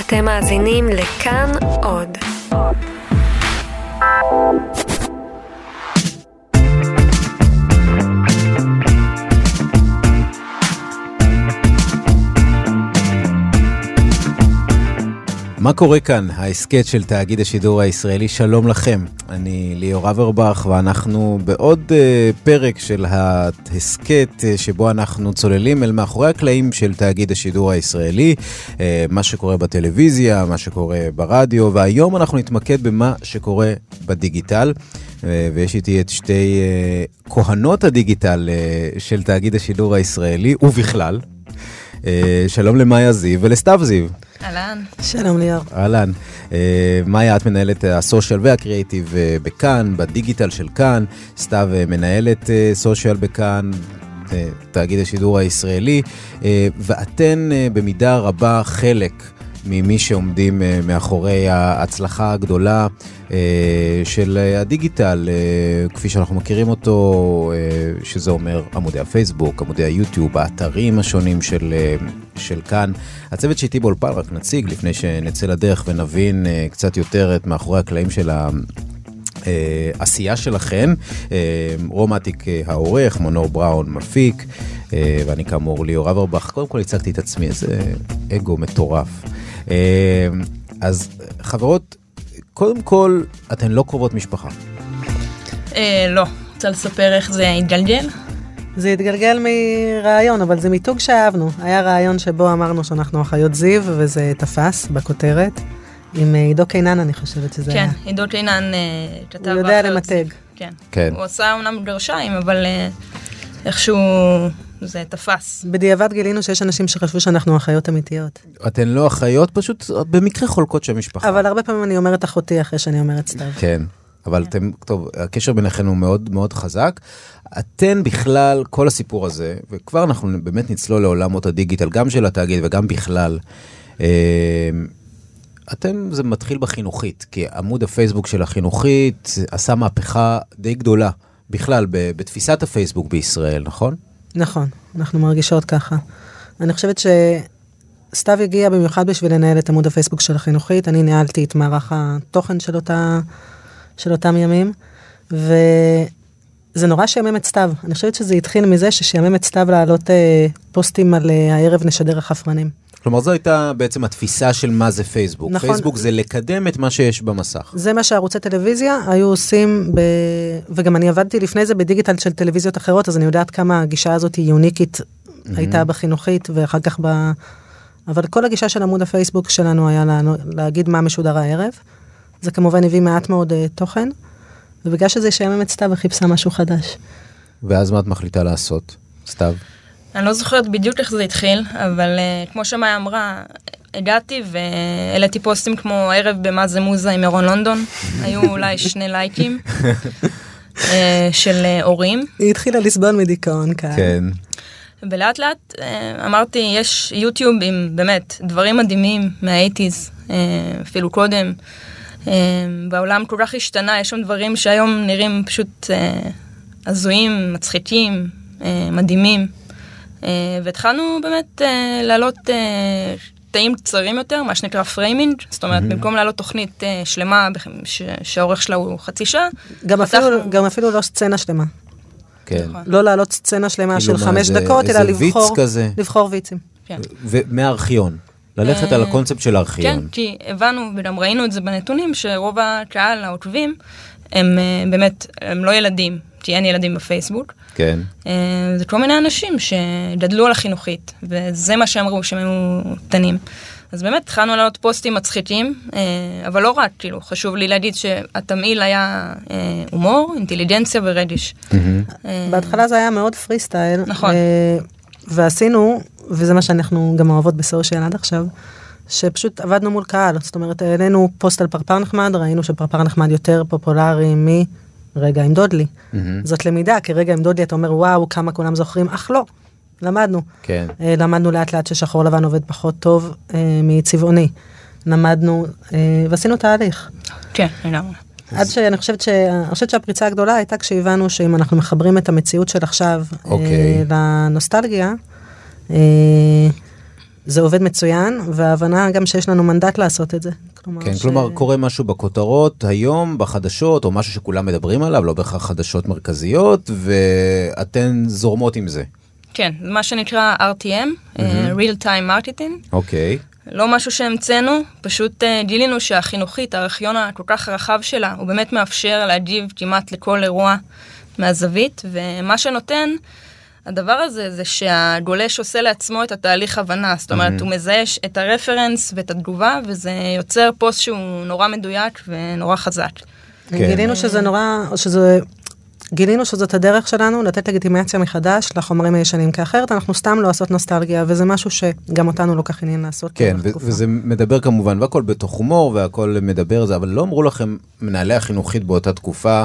אתם מאזינים לכאן עוד. מה קורה כאן? ההסכת של תאגיד השידור הישראלי, שלום לכם. אני ליאור אברבך, ואנחנו בעוד uh, פרק של ההסכת uh, שבו אנחנו צוללים אל מאחורי הקלעים של תאגיד השידור הישראלי, uh, מה שקורה בטלוויזיה, מה שקורה ברדיו, והיום אנחנו נתמקד במה שקורה בדיגיטל. ויש איתי את שתי כהנות הדיגיטל של תאגיד השידור הישראלי, ובכלל. Uh, שלום למאיה זיו ולסתיו זיו. אהלן. שלום ליאור. אהלן. אה, מאיה, את מנהלת הסושיאל והקריאיטיב אה, בכאן, בדיגיטל של כאן, סתיו אה, מנהלת סושיאל בכאן. תאגיד השידור הישראלי, ואתן במידה רבה חלק ממי שעומדים אה, מאחורי ההצלחה הגדולה אה, של הדיגיטל, אה, כפי שאנחנו מכירים אותו, שזה אומר עמודי הפייסבוק, עמודי היוטיוב, האתרים השונים של, של כאן. הצוות שאיתי באולפן, רק נציג לפני שנצא לדרך ונבין קצת יותר את מאחורי הקלעים של ה... עשייה שלכם, רומטיק העורך, מונור בראון מפיק, ואני כאמור ליאור אברבך. קודם כל הצגתי את עצמי, איזה אגו מטורף. אה, אז חברות, קודם כל, אתן לא קרובות משפחה. אה, לא, רוצה לספר איך זה התגלגל? זה התגלגל מרעיון, אבל זה מיתוג שאהבנו. היה רעיון שבו אמרנו שאנחנו אחיות זיו, וזה תפס בכותרת. עם אה, עידו קינן, אני חושבת שזה כן, היה. כן, עידו קינן כתב הוא יודע למתג. כן. כן. הוא עשה אומנם גרשיים, אבל איכשהו זה תפס. בדיעבד גילינו שיש אנשים שחשבו שאנחנו אחיות אמיתיות. אתן לא אחיות, פשוט במקרה חולקות שם משפחה. אבל הרבה פעמים אני אומרת אחותי אחרי שאני אומרת סתיו. כן. אבל אתם, טוב, הקשר ביניכם הוא מאוד מאוד חזק. אתן בכלל, כל הסיפור הזה, וכבר אנחנו באמת נצלול לעולמות הדיגיטל, גם של התאגיד וגם בכלל, אה, אתם, זה מתחיל בחינוכית, כי עמוד הפייסבוק של החינוכית עשה מהפכה די גדולה, בכלל, בתפיסת הפייסבוק בישראל, נכון? נכון, אנחנו מרגישות ככה. אני חושבת שסתיו הגיע במיוחד בשביל לנהל את עמוד הפייסבוק של החינוכית, אני ניהלתי את מערך התוכן של, אותה, של אותם ימים, וזה נורא שיאמם את סתיו. אני חושבת שזה התחיל מזה ששיאמם את סתיו להעלות אה, פוסטים על אה, הערב נשדר החפרנים. כלומר זו הייתה בעצם התפיסה של מה זה פייסבוק. נכון. פייסבוק זה לקדם את מה שיש במסך. זה מה שערוצי טלוויזיה היו עושים, ב... וגם אני עבדתי לפני זה בדיגיטל של טלוויזיות אחרות, אז אני יודעת כמה הגישה הזאת היא יוניקית mm-hmm. הייתה בחינוכית ואחר כך ב... אבל כל הגישה של עמוד הפייסבוק שלנו היה לה... להגיד מה משודר הערב. זה כמובן הביא מעט מאוד uh, תוכן, ובגלל שזה שיאמם את סתיו וחיפשה משהו חדש. ואז מה את מחליטה לעשות, סתיו? אני לא זוכרת בדיוק איך זה התחיל, אבל uh, כמו שמאיה אמרה, הגעתי והעליתי פוסטים כמו ערב במה זה מוזה עם ירון לונדון, היו אולי שני לייקים uh, של uh, הורים. היא התחילה לסבול מדיכאון כאן. כן. ולאט לאט uh, אמרתי, יש יוטיוב עם באמת דברים מדהימים מהאייטיז, uh, אפילו קודם. Uh, והעולם כל כך השתנה, יש שם דברים שהיום נראים פשוט uh, הזויים, מצחיקים, uh, מדהימים. אה, והתחלנו באמת אה, להעלות אה, קטעים קצרים יותר, מה שנקרא framing, זאת אומרת, mm-hmm. במקום להעלות תוכנית שלמה שהאורך שלה הוא חצי שעה, גם, פתחנו... אפילו, גם אפילו לא סצנה שלמה. כן. נכון. לא להעלות סצנה שלמה כאילו של חמש זה, דקות, אלא לבחור, כזה. לבחור וויצים. כן. ומהארכיון. ללכת על הקונספט של הארכיון. כן, כי הבנו וגם ראינו את זה בנתונים, שרוב הקהל, העוקבים, הם באמת, הם לא ילדים, כי אין ילדים בפייסבוק. כן. אה, זה כל מיני אנשים שגדלו על החינוכית, וזה מה שהם ראו שהם היו קטנים. אז באמת התחלנו לעלות פוסטים מצחיקים, אה, אבל לא רק, כאילו, חשוב לי להגיד שהתמהיל היה אה, הומור, אינטליגנציה ורגש. בהתחלה זה היה מאוד פרי סטייל. נכון. ועשינו, וזה מה שאנחנו גם אוהבות בסושיאל עד עכשיו, שפשוט עבדנו מול קהל, זאת אומרת, העלינו פוסט על פרפר נחמד, ראינו שפרפר נחמד יותר פופולרי מ... רגע עם דודלי. Mm-hmm. זאת למידה, כי רגע עם דודלי אתה אומר וואו כמה כולם זוכרים, אך לא, למדנו. כן. אה, למדנו לאט לאט ששחור לבן עובד פחות טוב אה, מצבעוני. למדנו אה, ועשינו תהליך. כן, לגמרי. עד שאני חושבת, ש... אני חושבת שהפריצה הגדולה הייתה כשהבנו שאם אנחנו מחברים את המציאות של עכשיו okay. אוקיי. אה, לנוסטלגיה, אה, זה עובד מצוין, וההבנה גם שיש לנו מנדט לעשות את זה. כלומר, כן, ש... כלומר, קורה משהו בכותרות היום, בחדשות, או משהו שכולם מדברים עליו, לא בהכרח חדשות מרכזיות, ואתן זורמות עם זה. כן, זה מה שנקרא RTM, אה, real time marketing. אוקיי. לא משהו שהמצאנו, פשוט uh, גילינו שהחינוכית, הארכיון הכל כך רחב שלה, הוא באמת מאפשר להגיב כמעט לכל אירוע מהזווית, ומה שנותן, הדבר הזה, זה שהגולש עושה לעצמו את התהליך הבנה, זאת אומרת, Mhm. הוא מזהה את הרפרנס ואת התגובה, וזה יוצר פוסט שהוא נורא מדויק ונורא חזק. כן. גילינו שזה נורא, שזה, גילינו שזאת הדרך שלנו לתת לגיטימציה מחדש לחומרים הישנים, כי אחרת אנחנו סתם לא עושות נוסטלגיה, וזה משהו שגם אותנו לא כך עניין לעשות. כן, ו-. וזה מדבר כמובן, והכל בתוך הומור, והכל מדבר זה, אבל לא אמרו לכם, מנהלי החינוכית באותה תקופה,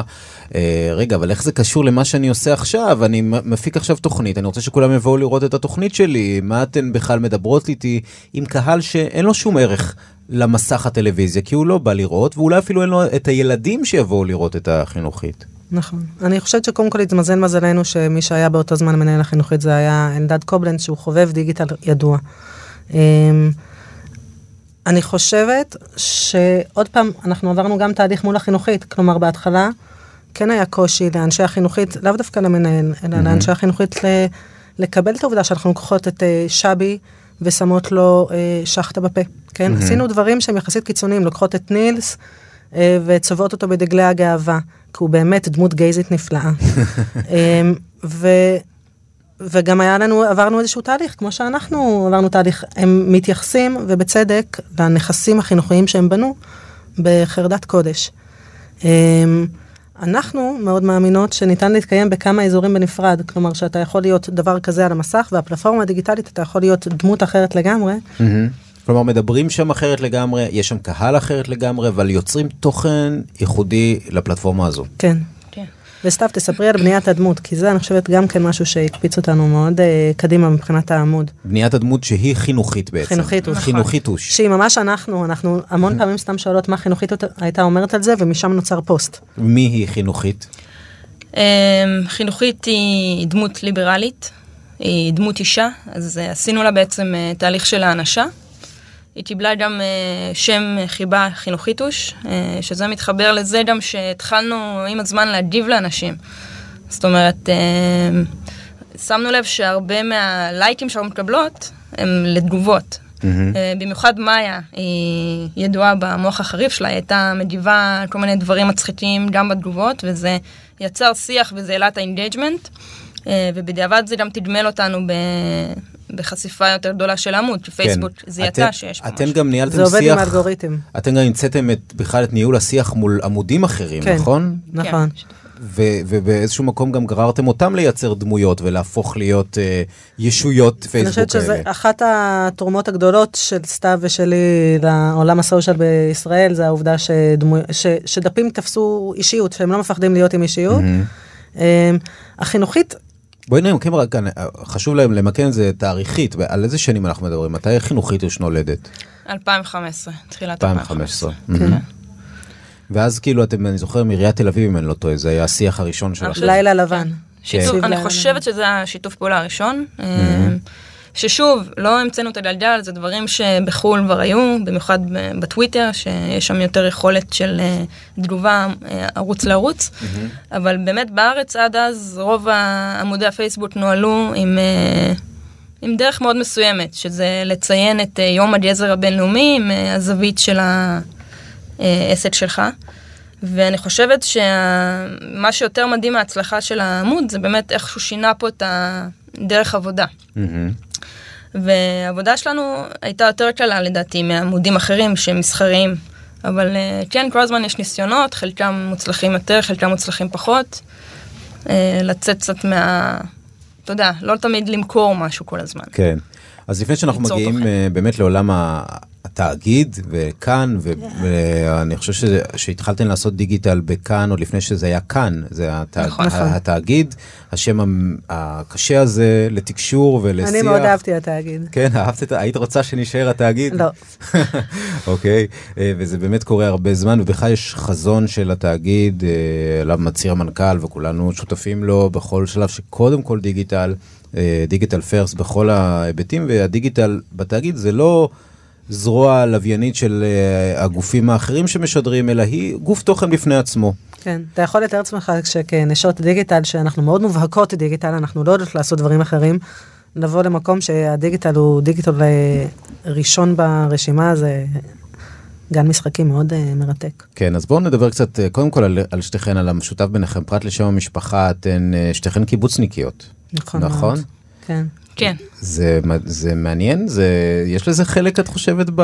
אה, רגע, אבל איך זה קשור למה שאני עושה עכשיו? אני מפיק עכשיו תוכנית, אני רוצה שכולם יבואו לראות את התוכנית שלי, מה אתן בכלל מדברות איתי עם קהל שאין לו שום ערך למסך הטלוויזיה, כי הוא לא בא לראות, ואולי אפילו אין לו את הילדים שיבואו לראות את החינוכית. נכון. אני חושבת שקודם כל התמזל מזלנו שמי שהיה באותו זמן מנהל החינוכית זה היה אלדד קובלנץ, שהוא חובב דיגיטל ידוע. אמ, אני חושבת שעוד פעם, אנחנו עברנו גם תהליך מול החינוכית, כלומר בהתחלה כן היה קושי לאנשי החינוכית, לאו דווקא למנהל, אלא לאנשי החינוכית ל- לקבל את העובדה שאנחנו לוקחות את אה, שבי ושמות לו אה, שחטה בפה, כן? עשינו דברים שהם יחסית קיצוניים, לוקחות את נילס אה, וצובעות אותו בדגלי הגאווה, כי הוא באמת דמות גייזית נפלאה. אמ, ו... וגם היה לנו, עברנו איזשהו תהליך, כמו שאנחנו עברנו תהליך, הם מתייחסים, ובצדק, לנכסים החינוכיים שהם בנו בחרדת קודש. אמ, אנחנו מאוד מאמינות שניתן להתקיים בכמה אזורים בנפרד, כלומר שאתה יכול להיות דבר כזה על המסך, והפלטפורמה הדיגיטלית אתה יכול להיות דמות אחרת לגמרי. כלומר, מדברים שם אחרת לגמרי, יש שם קהל אחרת לגמרי, אבל יוצרים תוכן ייחודי לפלטפורמה הזו. כן. כן. וסתיו, תספרי על בניית הדמות, כי זה אני חושבת גם כן משהו שהקפיץ אותנו מאוד אה, קדימה מבחינת העמוד. בניית הדמות שהיא חינוכית בעצם. חינוכית הוש. חינוכית הוש. שהיא ממש אנחנו, אנחנו המון פעמים סתם שואלות מה חינוכית הייתה אומרת על זה, ומשם נוצר פוסט. מי היא חינוכית? אמ, חינוכית היא דמות ליברלית, היא דמות אישה, אז אה, עשינו לה בעצם אה, תהליך של האנשה. היא קיבלה גם אה, שם חיבה חינוכיתוש, אה, שזה מתחבר לזה גם שהתחלנו עם הזמן להגיב לאנשים. זאת אומרת, אה, שמנו לב שהרבה מהלייקים שאנחנו מקבלות הם לתגובות. אה, במיוחד מאיה, היא ידועה במוח החריף שלה, היא הייתה מגיבה כל מיני דברים מצחיקים גם בתגובות, וזה יצר שיח וזה העלה את ה engagement, אה, ובדיעבד זה גם תגמל אותנו ב... בחשיפה יותר גדולה של העמוד, כי פייסבוק זיהתה אתם- שיש פה אתם משהו. גם ניהלתם זה עובד שיח, עם האלגוריתם. אתם גם המצאתם את, בכלל את ניהול השיח מול עמודים אחרים, כן. נכון? נכון. ו- ובאיזשהו מקום גם גררתם אותם לייצר דמויות ולהפוך להיות אה, ישויות אני פייסבוק חושבת שזו כאלה. אחת התרומות הגדולות של סתיו ושלי לעולם הסושיאל בישראל, זה העובדה שדמו, ש, שדפים תפסו אישיות, שהם לא מפחדים להיות עם אישיות. אמ, החינוכית, בואי נמקם רק כאן, אה, חשוב להם למקם את זה תאריכית, על איזה שנים אנחנו מדברים? מתי חינוכית הוש נולדת? 2015, תחילת 2015. 2015. מהמם. ואז כאילו אתם, אני זוכר מעיריית תל אביב אם אני לא טועה, זה היה השיח הראשון שלכם. חושבת- לילה לבן. שיתוף, תקשיב אני חושבת. שזה השיתוף פעולה הראשון. ששוב, לא המצאנו את הגלגל, זה דברים שבחו"ל כבר היו, במיוחד בטוויטר, שיש שם יותר יכולת של אה, תגובה אה, ערוץ לערוץ, אבל באמת בארץ עד אז רוב עמודי הפייסבוק נוהלו עם, אה, עם דרך מאוד מסוימת, שזה לציין את יום הגזר הבינלאומי עם הזווית של העסק שלך. ואני חושבת שמה שיותר מדהים מההצלחה של העמוד זה באמת איך שהוא שינה פה את הדרך עבודה. מהמם. והעבודה שלנו הייתה יותר קלה לדעתי מעמודים אחרים שהם מסחריים. אבל אה, כן, כל הזמן יש ניסיונות, חלקם מוצלחים יותר, חלקם מוצלחים פחות. אה, לצאת קצת מה... אתה יודע, לא תמיד למכור משהו כל הזמן. כן. אז לפני שאנחנו מגיעים תוכן. אה, באמת לעולם התאגיד וכאן, ו- ואני חושב שזה- שהתחלתם לעשות דיגיטל בכאן עוד לפני שזה היה כאן, זה הת- נכון. ה- התאגיד, השם הקשה הזה לתקשור ולשיח. אני מאוד אהבתי התאגיד. כן, אהבת את, ה- היית רוצה שנשאר התאגיד? לא. אוקיי, אה, וזה באמת קורה הרבה זמן, ובכלל יש חזון של התאגיד, אה, עליו מצהיר המנכ"ל, וכולנו שותפים לו בכל שלב, שקודם כל דיגיטל, דיגיטל פרסט בכל ההיבטים, והדיגיטל בתאגיד זה לא זרוע לוויינית של אה, הגופים האחרים שמשדרים, אלא היא גוף תוכן בפני עצמו. כן, אתה יכול לתאר לעצמך שכנשות דיגיטל, שאנחנו מאוד מובהקות דיגיטל, אנחנו לא יודעות לעשות דברים אחרים, לבוא למקום שהדיגיטל הוא דיגיטל אה, ראשון ברשימה, זה גן משחקים מאוד uh, מרתק. כן, אז בואו נדבר קצת, קודם כל על, על שתיכן, על המשותף ביניכם, פרט לשם המשפחה, אתן שתיכן קיבוצניקיות. נכון. נכון? מאוד. כן. כן. זה, זה מעניין? זה, יש לזה חלק, את חושבת, ב...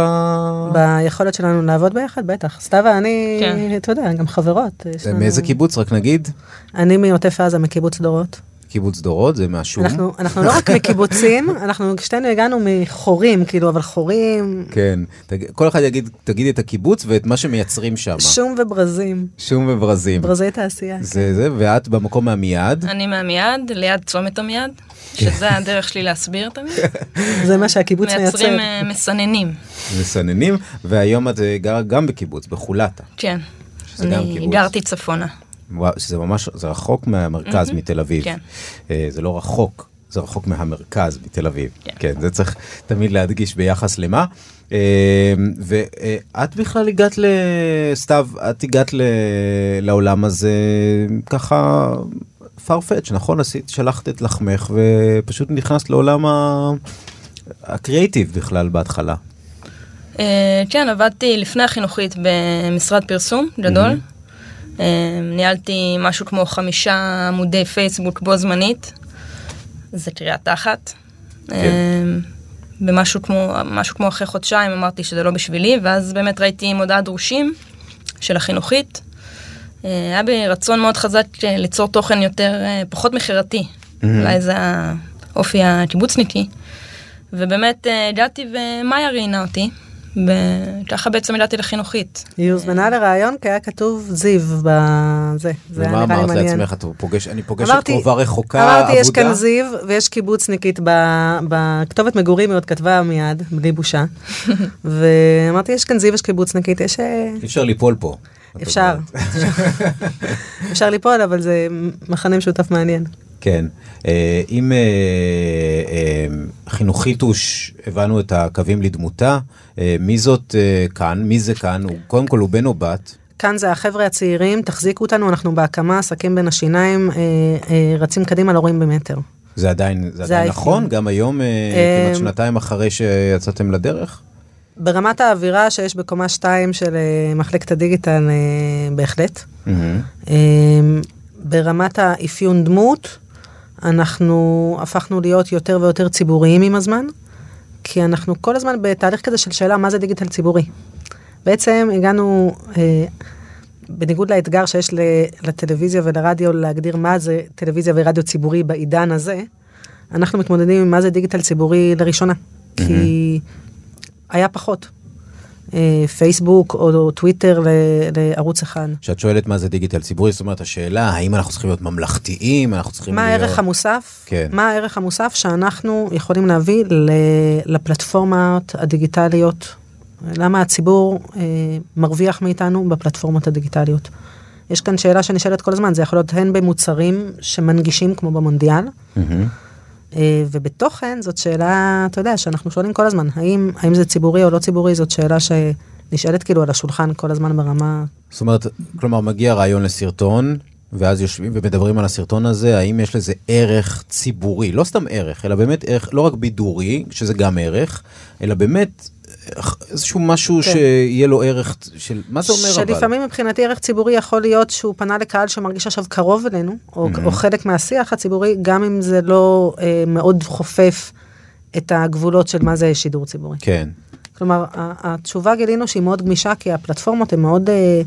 ביכולת שלנו לעבוד ביחד, בטח. סתיו ואני, כן. אתה יודע, גם חברות. מאיזה לנו... קיבוץ, רק נגיד? אני מעוטף עזה, מקיבוץ דורות. קיבוץ דורות זה מהשום. אנחנו, אנחנו לא רק מקיבוצים, אנחנו שתינו הגענו מחורים, כאילו, אבל חורים. כן, תג... כל אחד יגיד, תגיד את הקיבוץ ואת מה שמייצרים שם. שום וברזים. שום וברזים. ברזי תעשייה. זה כן. זה, ואת במקום מהמיד. אני מהמיד, ליד צומת עמיעד, שזה הדרך שלי להסביר תמיד. זה מה שהקיבוץ מייצר. מייצרים uh, מסננים. מסננים, והיום את אה, גרה גם בקיבוץ, בחולתה. כן, אני גרתי צפונה. שזה ממש, זה רחוק מהמרכז mm-hmm. מתל אביב. כן. Uh, זה לא רחוק, זה רחוק מהמרכז מתל אביב. כן. כן, זה צריך תמיד להדגיש ביחס למה. Uh, ואת בכלל הגעת לסתיו, את הגעת ל... לעולם הזה ככה farfetch, נכון? עשית, שלחת את לחמך ופשוט נכנסת לעולם ה... הקריאיטיב בכלל בהתחלה. Uh, כן, עבדתי לפני החינוכית במשרד פרסום גדול. אמ, ניהלתי משהו כמו חמישה עמודי פייסבוק בו זמנית. זה קריאה תחת. כן. אמ, במשהו כמו, משהו כמו אחרי חודשיים אמרתי שזה לא בשבילי, ואז באמת ראיתי מודעת דרושים של החינוכית. אה, היה בי רצון מאוד חזק אה, ליצור תוכן יותר, אה, פחות מכירתי. אולי זה האופי הקיבוצניקי. ובאמת הגעתי ומאיה ראיינה אותי. וככה בעצם הגעתי לחינוכית. היא הוזמנה לראיון כי היה כתוב זיו בזה, זה היה נראה לי מעניין. ומה אמרת לעצמך, את פוגש, אני פוגשת קרובה רחוקה, עבודה? אמרתי, יש כאן זיו ויש קיבוצניקית בכתובת מגורים, היא עוד כתבה מיד, בלי בושה. ואמרתי, יש כאן זיו, יש קיבוצניקית, יש... אה, אי אפשר ליפול פה. אפשר. אפשר ליפול, אבל זה מחנה משותף מעניין. כן. אה, אם אה, אה, חינוכית הוש, הבנו את הקווים לדמותה, מי זאת כאן? מי זה כאן? קודם כל הוא בן או בת? כאן זה החבר'ה הצעירים, תחזיקו אותנו, אנחנו בהקמה, עסקים בין השיניים, רצים קדימה, לא רואים במטר. זה עדיין, זה עדיין נכון? גם היום, כמעט שנתיים אחרי שיצאתם לדרך? ברמת האווירה שיש בקומה 2 של מחלקת הדיגיטל, בהחלט. ברמת האפיון דמות, אנחנו הפכנו להיות יותר ויותר ציבוריים עם הזמן, כי אנחנו כל הזמן בתהליך כזה של שאלה מה זה דיגיטל ציבורי. בעצם הגענו, אה, בניגוד לאתגר שיש לטלוויזיה ולרדיו להגדיר מה זה טלוויזיה ורדיו ציבורי בעידן הזה, אנחנו מתמודדים עם מה זה דיגיטל ציבורי לראשונה. Mm-hmm. כי היה פחות. אה, פייסבוק או טוויטר לערוץ אחד. כשאת שואלת מה זה דיגיטל ציבורי, זאת אומרת השאלה האם אנחנו צריכים להיות ממלכתיים, אנחנו צריכים מה להיות... הערך המוסף? כן. מה הערך המוסף שאנחנו יכולים להביא לפלטפורמות הדיגיטליות? למה הציבור אה, מרוויח מאיתנו בפלטפורמות הדיגיטליות? יש כאן שאלה שנשאלת כל הזמן, זה יכול להיות הן במוצרים שמנגישים כמו במונדיאל, mm-hmm. אה, ובתוכן זאת שאלה, אתה יודע, שאנחנו שואלים כל הזמן, האם, האם זה ציבורי או לא ציבורי, זאת שאלה שנשאלת כאילו על השולחן כל הזמן ברמה... זאת אומרת, כלומר, מגיע רעיון לסרטון, ואז יושבים ומדברים על הסרטון הזה, האם יש לזה ערך ציבורי, לא סתם ערך, אלא באמת ערך, לא רק בידורי, שזה גם ערך, אלא באמת איזשהו משהו כן. שיהיה לו ערך של, מה זה אומר שלפעמים אבל? שלפעמים מבחינתי ערך ציבורי יכול להיות שהוא פנה לקהל שמרגיש עכשיו קרוב אלינו, או, mm-hmm. או חלק מהשיח הציבורי, גם אם זה לא אה, מאוד חופף את הגבולות של מה זה שידור ציבורי. כן. כלומר, התשובה גילינו שהיא מאוד גמישה, כי הפלטפורמות הן מאוד אה,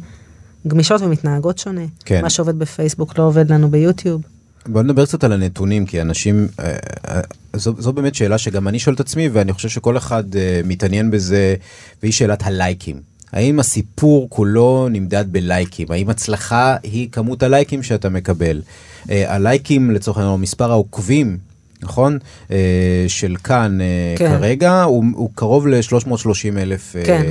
גמישות ומתנהגות שונה. כן. מה שעובד בפייסבוק לא עובד לנו ביוטיוב. בוא נדבר קצת על הנתונים, כי אנשים, אה, אה, זו, זו באמת שאלה שגם אני שואל את עצמי, ואני חושב שכל אחד אה, מתעניין בזה, והיא שאלת הלייקים. האם הסיפור כולו נמדד בלייקים? האם הצלחה היא כמות הלייקים שאתה מקבל? הלייקים, לצורך העניין, מספר העוקבים נכון? אה, של כאן אה, כן. כרגע, הוא, הוא קרוב ל-330 אלף, כן.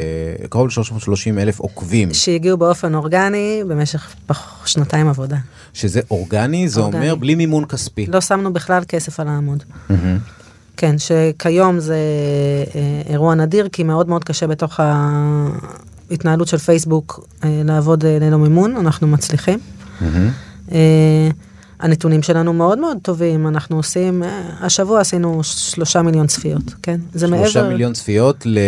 אה, קרוב ל-330 אלף עוקבים, שהגיעו באופן אורגני במשך פח- שנתיים עבודה. שזה אורגני, זה אורגני. אומר בלי מימון כספי. לא שמנו בכלל כסף על העמוד. כן, שכיום זה אירוע נדיר, כי מאוד מאוד קשה בתוך ההתנהלות של פייסבוק לעבוד ללא מימון, אנחנו מצליחים. מהמם. הנתונים שלנו מאוד מאוד טובים, אנחנו עושים, אה, השבוע עשינו שלושה מיליון צפיות, כן? זה מעבר... שלושה מיליון צפיות ל-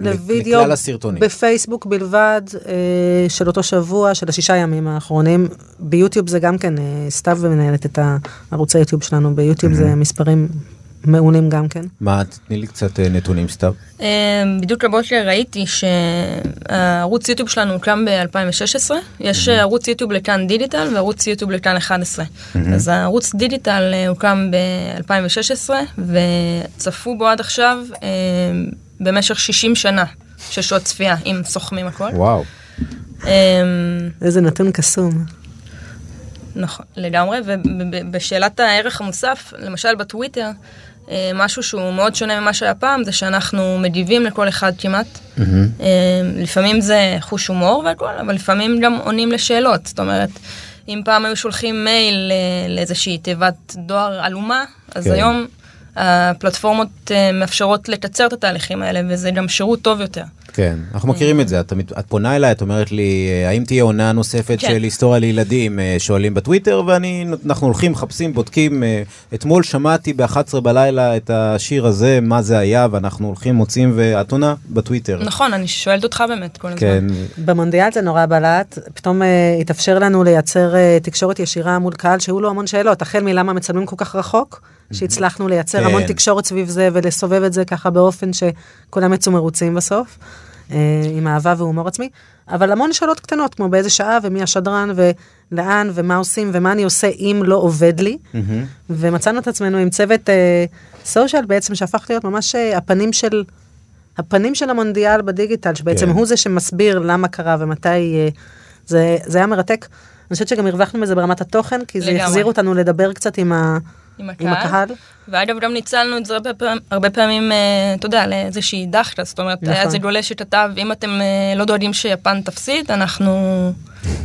לוידאו לכלל הסרטונים. בפייסבוק בלבד אה, של אותו שבוע, של השישה ימים האחרונים. ביוטיוב זה גם כן, אה, סתיו מנהלת את הערוץ היוטיוב שלנו, ביוטיוב זה מספרים מעולים גם כן. מה, תתני לי קצת אה, נתונים סתיו. אה, בדיוק הבוקר ראיתי שהערוץ יוטיוב שלנו הוקם ב-2016, יש אה, ערוץ יוטיוב לכאן דיגיטל וערוץ יוטיוב לכאן 11. אז הערוץ דיגיטל הוקם ב-2016 וצפו בו עד עכשיו במשך 60 שנה של שעות צפייה, אם סוכמים הכל. וואו. איזה נתון קסום. נכון, לגמרי, ובשאלת הערך המוסף, למשל בטוויטר, משהו שהוא מאוד שונה ממה שהיה פעם, זה שאנחנו מגיבים לכל אחד כמעט. אה, לפעמים זה חוש הומור והכל, אבל לפעמים גם עונים לשאלות. זאת אומרת, אם פעם היו שולחים מייל אה, לאיזושהי תיבת דואר עלומה, אז כן. היום הפלטפורמות אה, מאפשרות לקצר את התהליכים האלה, וזה גם שירות טוב יותר. כן, אנחנו מכירים את זה, את, את פונה אליי, את אומרת לי, אה, האם תהיה עונה נוספת כן. של היסטוריה לילדים, אה, שואלים בטוויטר, ואנחנו הולכים, מחפשים, בודקים. אתמול שמעתי ב-11 בלילה את השיר הזה, מה זה היה, ואנחנו הולכים, מוצאים, ואת עונה בטוויטר. נכון, אני שואלת אותך באמת כל הזמן. כן, במונדיאל זה נורא בלט, פתאום אה, התאפשר לנו לייצר אה, תקשורת ישירה מול קהל שהיו לו המון שאלות, החל מלמה מצלמים כל כך רחוק, שהצלחנו לייצר כן. המון תקשורת סביב זה ולסובב את זה ככה באופן שכולם יצאו מרוצים בסוף, אה, עם אהבה והומור עצמי, אבל המון שאלות קטנות, כמו באיזה שעה ומי השדרן ולאן ומה עושים ומה אני עושה אם לא עובד לי, מהמם. ומצאנו את עצמנו עם צוות אה, סושיאל בעצם שהפך להיות ממש אה, הפנים של הפנים של המונדיאל בדיגיטל שבעצם כן. הוא זה שמסביר למה קרה ומתי אה, זה זה היה מרתק. אני חושבת שגם הרווחנו בזה ברמת התוכן כי זה לגמרי. החזיר אותנו לדבר קצת עם, ה, עם עם הקהל. הקהל. ואגב, גם ניצלנו את זה הרבה, פעמים, הרבה פעמים, אה, אתה יודע, לאיזושהי דחקה, זאת אומרת, נכון. היה איזה גולה שכתב, אם אתם אה, לא דואגים שיפן תפסיד, אנחנו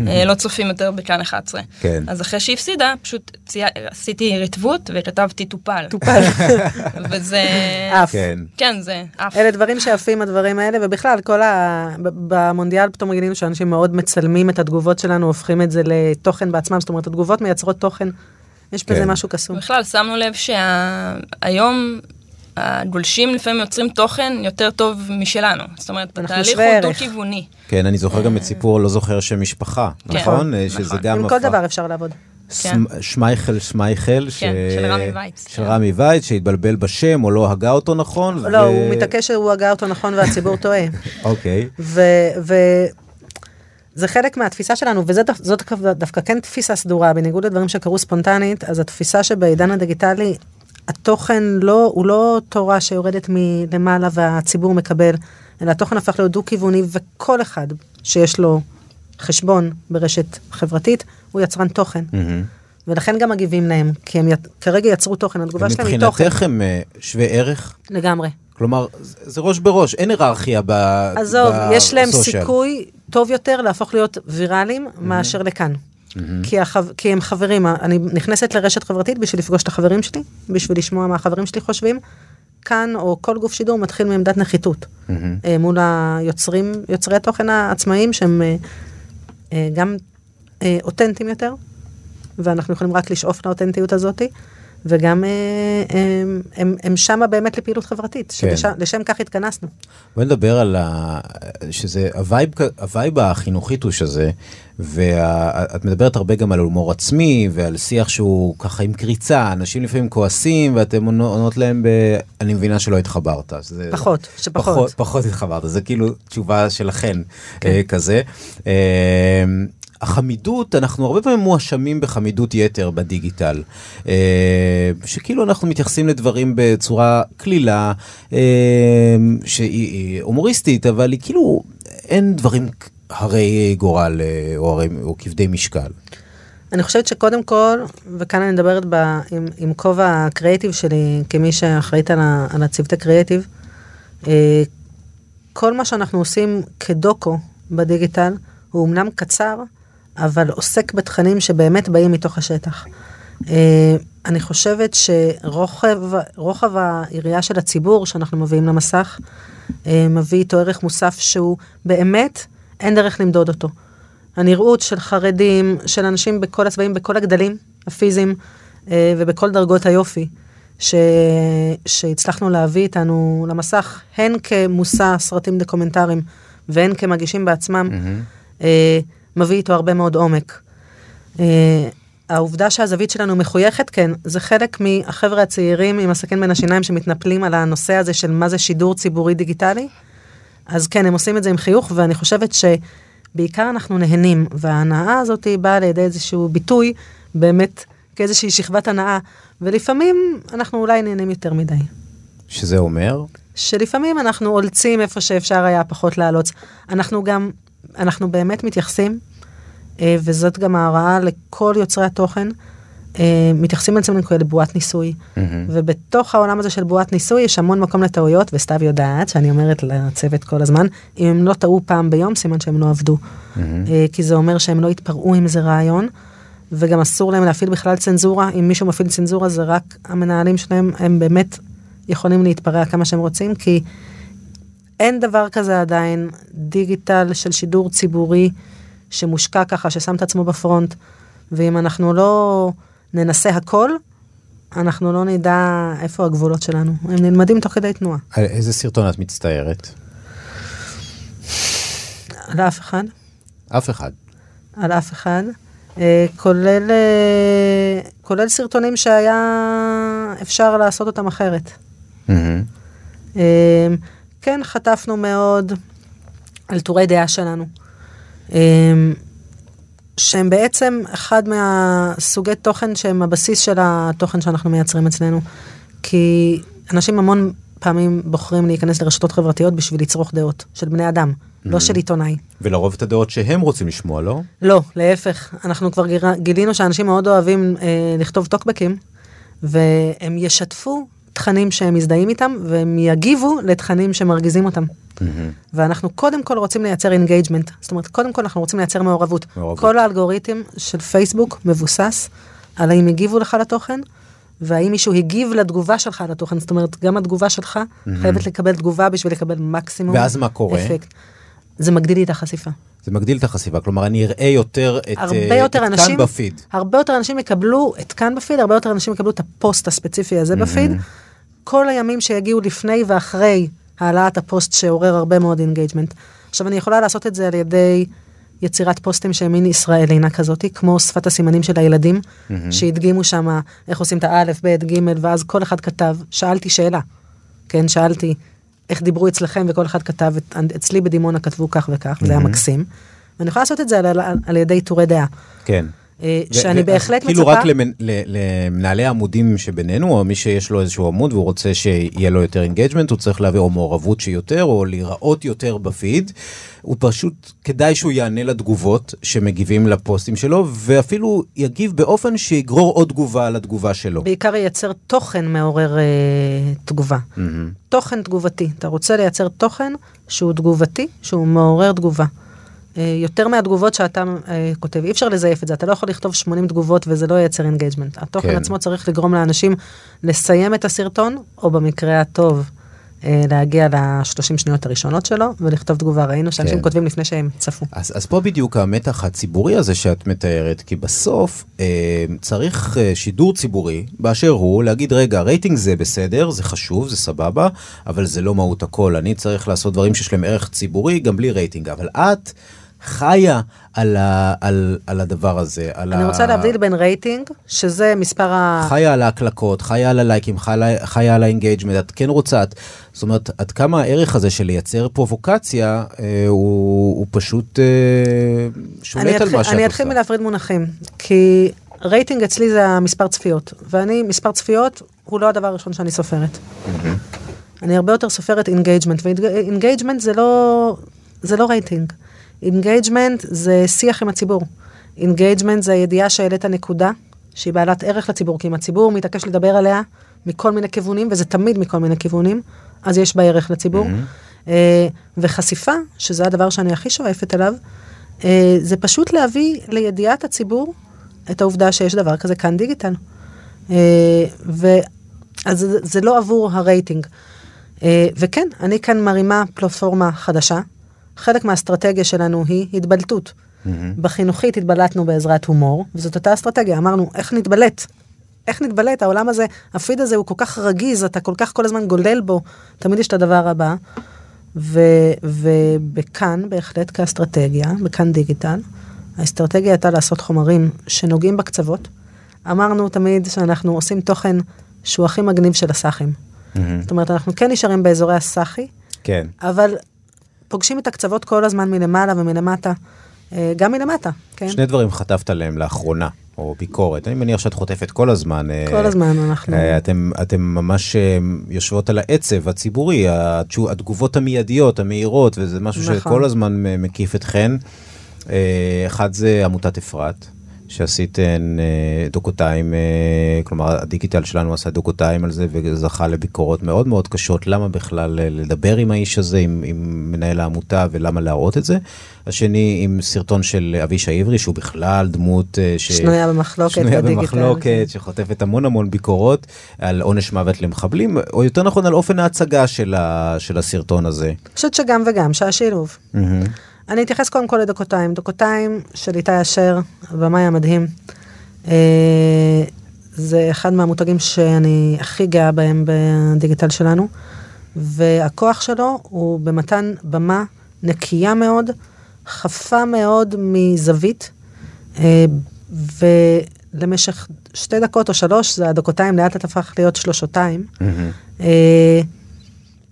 אה, לא צופים יותר בכאן 11. כן. אז אחרי שהיא הפסידה, פשוט צי... עשיתי ריטבות וכתבתי טופל. טופל. וזה... עף. כן. כן, זה עף. אלה דברים שעפים הדברים האלה ובכלל כל ה... במונדיאל פתאום גילינו שאנשים מאוד מצלמים את התגובות שלנו הופכים את זה לתוכן בעצמם זאת אומרת התגובות מייצרות תוכן. יש בזה כן. משהו קסום. בכלל, שמנו לב שהיום הגולשים לפעמים יוצרים תוכן יותר טוב משלנו. זאת אומרת, התהליך הוא. דו-כיווני. כן, אני זוכר גם את סיפור, לא זוכר שם משפחה, כן. נכון? אה, שזה נכון. גם עם כל הפך- דבר אפשר לעבוד. שמייכל שמייכל, ש- כן, של רמי וייץ. של רמי וייץ, שהתבלבל בשם או לא הגה אותו נכון. לא, ו- הוא מתעקש שהוא הגה אותו נכון והציבור טועה. אוקיי, וזה חלק מהתפיסה שלנו, וזאת דווקא, כן תפיסה סדורה, בניגוד לדברים שקרו ספונטנית, אז התפיסה שבעידן הדיגיטלי, התוכן לא, הוא לא תורה שיורדת מלמעלה והציבור מקבל, אלא התוכן הפך להיות דו-כיווני, וכל אחד שיש לו חשבון ברשת חברתית, הוא יצרן תוכן. מהמם. ולכן גם מגיבים להם, כי הם ית, כרגע יצרו תוכן, התגובה שלהם היא תוכן. מבחינתך הם אה, שווי ערך? לגמרי. כלומר, זה ראש בראש, אין היררכיה ב... עזוב, יש להם בסושיאל. סיכוי טוב יותר להפוך להיות ויראליים מאשר לכאן. כי, החב... כי הם חברים, אני נכנסת לרשת חברתית בשביל לפגוש את החברים שלי, בשביל לשמוע מה החברים שלי חושבים. כאן או כל גוף שידור מתחיל מעמדת נחיתות. אה, מול היוצרים, יוצרי התוכן העצמאיים שהם אה, אה, גם אותנטיים יותר, ואנחנו יכולים רק לשאוף לאותנטיות הזאתי, וגם אה, הם, הם, הם שמה באמת לפעילות חברתית, כן. שלשם כך התכנסנו. בואי נדבר על ה... שזה, ה vibe, ה vibe החינוכית הוא שזה, ואת מדברת הרבה גם על הומור עצמי ועל שיח שהוא ככה עם קריצה, אנשים לפעמים כועסים ואתם עונו- עונות להם ב... אני מבינה שלא התחברת. אז זה- פחות, שפחות. פחות, פחות התחברת, זה כאילו תשובה שלכן אה, כזה. אה, החמידות, אנחנו הרבה פעמים מואשמים בחמידות יתר בדיגיטל, אה, שכאילו אנחנו מתייחסים לדברים בצורה קלילה, אה, שהיא היא הומוריסטית, אבל היא כאילו, אין דברים הרי גורל אה, או, הרי, או כבדי משקל. אני חושבת שקודם כל, וכאן אני מדברת ב, עם, עם כובע הקריאיטיב שלי, כמי שאחראית על, ה, על הצוותי קריאיטיב, אה, כל מה שאנחנו עושים כדוקו בדיגיטל, הוא אמנם קצר, אבל עוסק בתכנים שבאמת באים מתוך השטח. אה, אני חושבת שרוחב היריעה של הציבור שאנחנו מביאים למסך, אה, מביא איתו ערך מוסף שהוא באמת, אין דרך למדוד אותו. הנראות של חרדים, של אנשים בכל הצבעים, בכל הגדלים הפיזיים אה, ובכל דרגות היופי, ש... שהצלחנו להביא איתנו למסך, הן כמושא סרטים דוקומנטריים והן כמגישים בעצמם, mm-hmm. מביא איתו הרבה מאוד עומק. העובדה שהזווית שלנו מחויכת, כן, זה חלק מהחבר'ה הצעירים עם הסכין בין השיניים שמתנפלים על הנושא הזה של מה זה שידור ציבורי דיגיטלי. אז כן, הם עושים את זה עם חיוך, ואני חושבת שבעיקר אנחנו נהנים, וההנאה הזאת באה לידי איזשהו ביטוי, באמת כאיזושהי שכבת הנאה, ולפעמים אנחנו אולי נהנים יותר מדי. שזה אומר? שלפעמים אנחנו אולצים איפה שאפשר היה פחות לעלוץ. אנחנו גם, אנחנו באמת מתייחסים אה, וזאת גם ההוראה לכל יוצרי התוכן. אה, מתייחסים לעצמנו כאלה בועת ניסוי. ובתוך העולם הזה של בועת ניסוי יש המון מקום לטעויות, וסתיו יודעת שאני אומרת לצוות כל הזמן, אם הם לא טעו פעם ביום, סימן שהם לא עבדו. Mm-hmm. כי זה אומר שהם לא יתפרעו עם איזה רעיון, וגם אסור להם להפעיל בכלל צנזורה, אם מישהו מפעיל צנזורה זה רק המנהלים שלהם, הם באמת יכולים להתפרע כמה שהם רוצים, כי אין דבר כזה עדיין דיגיטל של שידור ציבורי. שמושקע ככה, ששם את עצמו בפרונט, ואם אנחנו לא ננסה הכל, אנחנו לא נדע איפה הגבולות שלנו. הם נלמדים תוך כדי תנועה. על איזה סרטון את מצטערת? על אף אחד. אף אחד. על אף אחד. אה, כולל, אה, כולל סרטונים שהיה אפשר לעשות אותם אחרת. Mm-hmm. כן, חטפנו מאוד על טורי דעה שלנו. אמ, שהם בעצם אחד מהסוגי תוכן שהם הבסיס של התוכן שאנחנו מייצרים אצלנו. כי אנשים המון פעמים בוחרים להיכנס לרשתות חברתיות בשביל לצרוך דעות של בני אדם, mm-hmm. לא של עיתונאי. ולרוב את הדעות שהם רוצים לשמוע, לא? לא, להפך. אנחנו כבר גילינו שאנשים מאוד אוהבים אה, לכתוב טוקבקים, והם ישתפו תכנים שהם מזדהים איתם, והם יגיבו לתכנים שמרגיזים אותם. Mm-hmm. ואנחנו קודם כל רוצים לייצר engagement, זאת אומרת, קודם כל אנחנו רוצים לייצר מעורבות. מעורבות. כל האלגוריתם של פייסבוק מבוסס על האם הגיבו לך לתוכן, והאם מישהו הגיב לתגובה שלך לתוכן, זאת אומרת, גם התגובה שלך mm-hmm. חייבת לקבל תגובה בשביל לקבל מקסימום ואז מה קורה? אפקט. זה מגדיל לי את החשיפה. זה מגדיל את החשיפה, כלומר אני אראה יותר את, הרבה uh, יותר את אנשים, כאן בפיד. הרבה יותר אנשים יקבלו את כאן בפיד, הרבה יותר אנשים יקבלו את הפוסט הספציפי הזה mm-hmm. בפיד. כל הימים שיגיעו לפני ואחרי העלאת הפוסט שעורר הרבה מאוד engagement. עכשיו אני יכולה לעשות את זה על ידי יצירת פוסטים שהם מין ישראלינה כזאתי, כמו שפת הסימנים של הילדים, mm-hmm. שהדגימו שם איך עושים את האלף, בית, גימל, ואז כל אחד כתב, שאלתי שאלה, כן, שאלתי איך דיברו אצלכם, וכל אחד כתב, אצלי בדימונה כתבו כך וכך, mm-hmm. זה היה מקסים. ואני יכולה לעשות את זה על, על, על ידי טורי דעה. כן. אה, שאני בהחלט מצפה... כאילו רק למנהלי העמודים שבינינו, או מי שיש לו איזשהו עמוד והוא רוצה שיהיה לו יותר engagement, הוא צריך להביא או מעורבות שיותר, או להיראות יותר בפיד. הוא פשוט, כדאי שהוא יענה לתגובות שמגיבים לפוסטים שלו, ואפילו יגיב באופן שיגרור עוד תגובה על התגובה שלו. בעיקר ייצר תוכן מעורר אה, תגובה. Mm-hmm. תוכן תגובתי. אתה רוצה לייצר תוכן שהוא תגובתי, שהוא מעורר תגובה. אה, יותר מהתגובות שאתה אה, כותב, אי אפשר לזייף את זה, אתה לא יכול לכתוב 80 תגובות וזה לא ייצר engagement. התוכן כן. עצמו צריך לגרום לאנשים לסיים את הסרטון, או במקרה הטוב, אה, להגיע ל-30 שניות הראשונות שלו ולכתוב תגובה. ראינו שאנשים כן. כותבים לפני שהם צפו. אז, אז פה בדיוק המתח הציבורי הזה שאת מתארת, כי בסוף אה, צריך אה, שידור ציבורי באשר הוא, להגיד רגע, רייטינג זה בסדר, זה חשוב, זה סבבה, אבל זה לא מהות הכל. אני צריך לעשות דברים שיש להם ערך ציבורי גם בלי רייטינג, אבל את... חיה על, ה, על, על הדבר הזה. על אני ה... רוצה להבדיל בין רייטינג, שזה מספר ה... חיה על ההקלקות, חיה על הלייקים, חיה, חיה על ה engagement, את כן רוצה, את, זאת אומרת, עד כמה הערך הזה של לייצר פרובוקציה, אה, הוא, הוא פשוט אה, שולט על מה שאת עושה. אני אתחיל מלהפריד מונחים, כי רייטינג אצלי זה המספר צפיות, ואני, מספר צפיות הוא לא הדבר הראשון שאני סופרת. Mm-hmm. אני הרבה יותר סופרת engagement, ו engagement זה לא, זה לא רייטינג. engagement זה שיח עם הציבור. engagement זה הידיעה שהעלית נקודה, שהיא בעלת ערך לציבור, כי אם הציבור מתעקש לדבר עליה מכל מיני כיוונים, וזה תמיד מכל מיני כיוונים, אז יש בה ערך לציבור. Mm-hmm. אה, וחשיפה, שזה הדבר שאני הכי שואפת אליו, אה, זה פשוט להביא לידיעת הציבור את העובדה שיש דבר כזה כאן דיגיטל. אה, ו... אז זה, זה לא עבור הרייטינג. אה, וכן, אני כאן מרימה פלטפורמה חדשה. חלק מהאסטרטגיה שלנו היא התבלטות. Mm-hmm. בחינוכית התבלטנו בעזרת הומור, וזאת אותה אסטרטגיה, אמרנו, איך נתבלט? איך נתבלט? העולם הזה, הפיד הזה הוא כל כך רגיז, אתה כל כך כל הזמן גולל בו, תמיד יש את הדבר הבא. ו, ובכאן, בהחלט כאסטרטגיה, בכאן דיגיטל, האסטרטגיה הייתה לעשות חומרים שנוגעים בקצוות. אמרנו תמיד שאנחנו עושים תוכן שהוא הכי מגניב של הסאחים. Mm-hmm. זאת אומרת, אנחנו כן נשארים באזורי הסאחי, כן. אבל פוגשים את הקצוות כל הזמן מלמעלה ומלמטה, אה, גם מלמטה, כן? שני דברים חטפת עליהם לאחרונה, או ביקורת. אני מניח שאת חוטפת כל הזמן. אה, כל הזמן אנחנו... אה, אתם, אתם ממש יושבות על העצב הציבורי, התגובות המיידיות, המהירות, וזה משהו נכון. שכל הזמן מקיף אתכן. אחד זה עמותת אפרת. שעשיתן אה, דוקותיים, אה, כלומר הדיגיטל שלנו עשה דוקותיים על זה וזכה לביקורות מאוד מאוד קשות, למה בכלל אה, לדבר עם האיש הזה, עם, עם מנהל העמותה ולמה להראות את זה. השני עם סרטון של אבישי עברי שהוא בכלל דמות אה, ש... שנויה במחלוקת שנויה בדיגיטל, במחלוקת. שחוטפת המון המון ביקורות על עונש מוות למחבלים, או יותר נכון על אופן ההצגה של, ה, של הסרטון הזה. אני חושבת שגם וגם, שהשילוב. מהמם. אני אתייחס קודם כל לדוקותיים. דוקותיים של איתי אשר, הבמאי המדהים. אה, זה אחד מהמותגים שאני הכי גאה בהם בדיגיטל שלנו, והכוח שלו הוא במתן במה נקייה מאוד, חפה מאוד מזווית, אה, ולמשך שתי דקות או שלוש, זה הדוקותיים לאט לאט הפך להיות שלושותיים. מהמם. אה,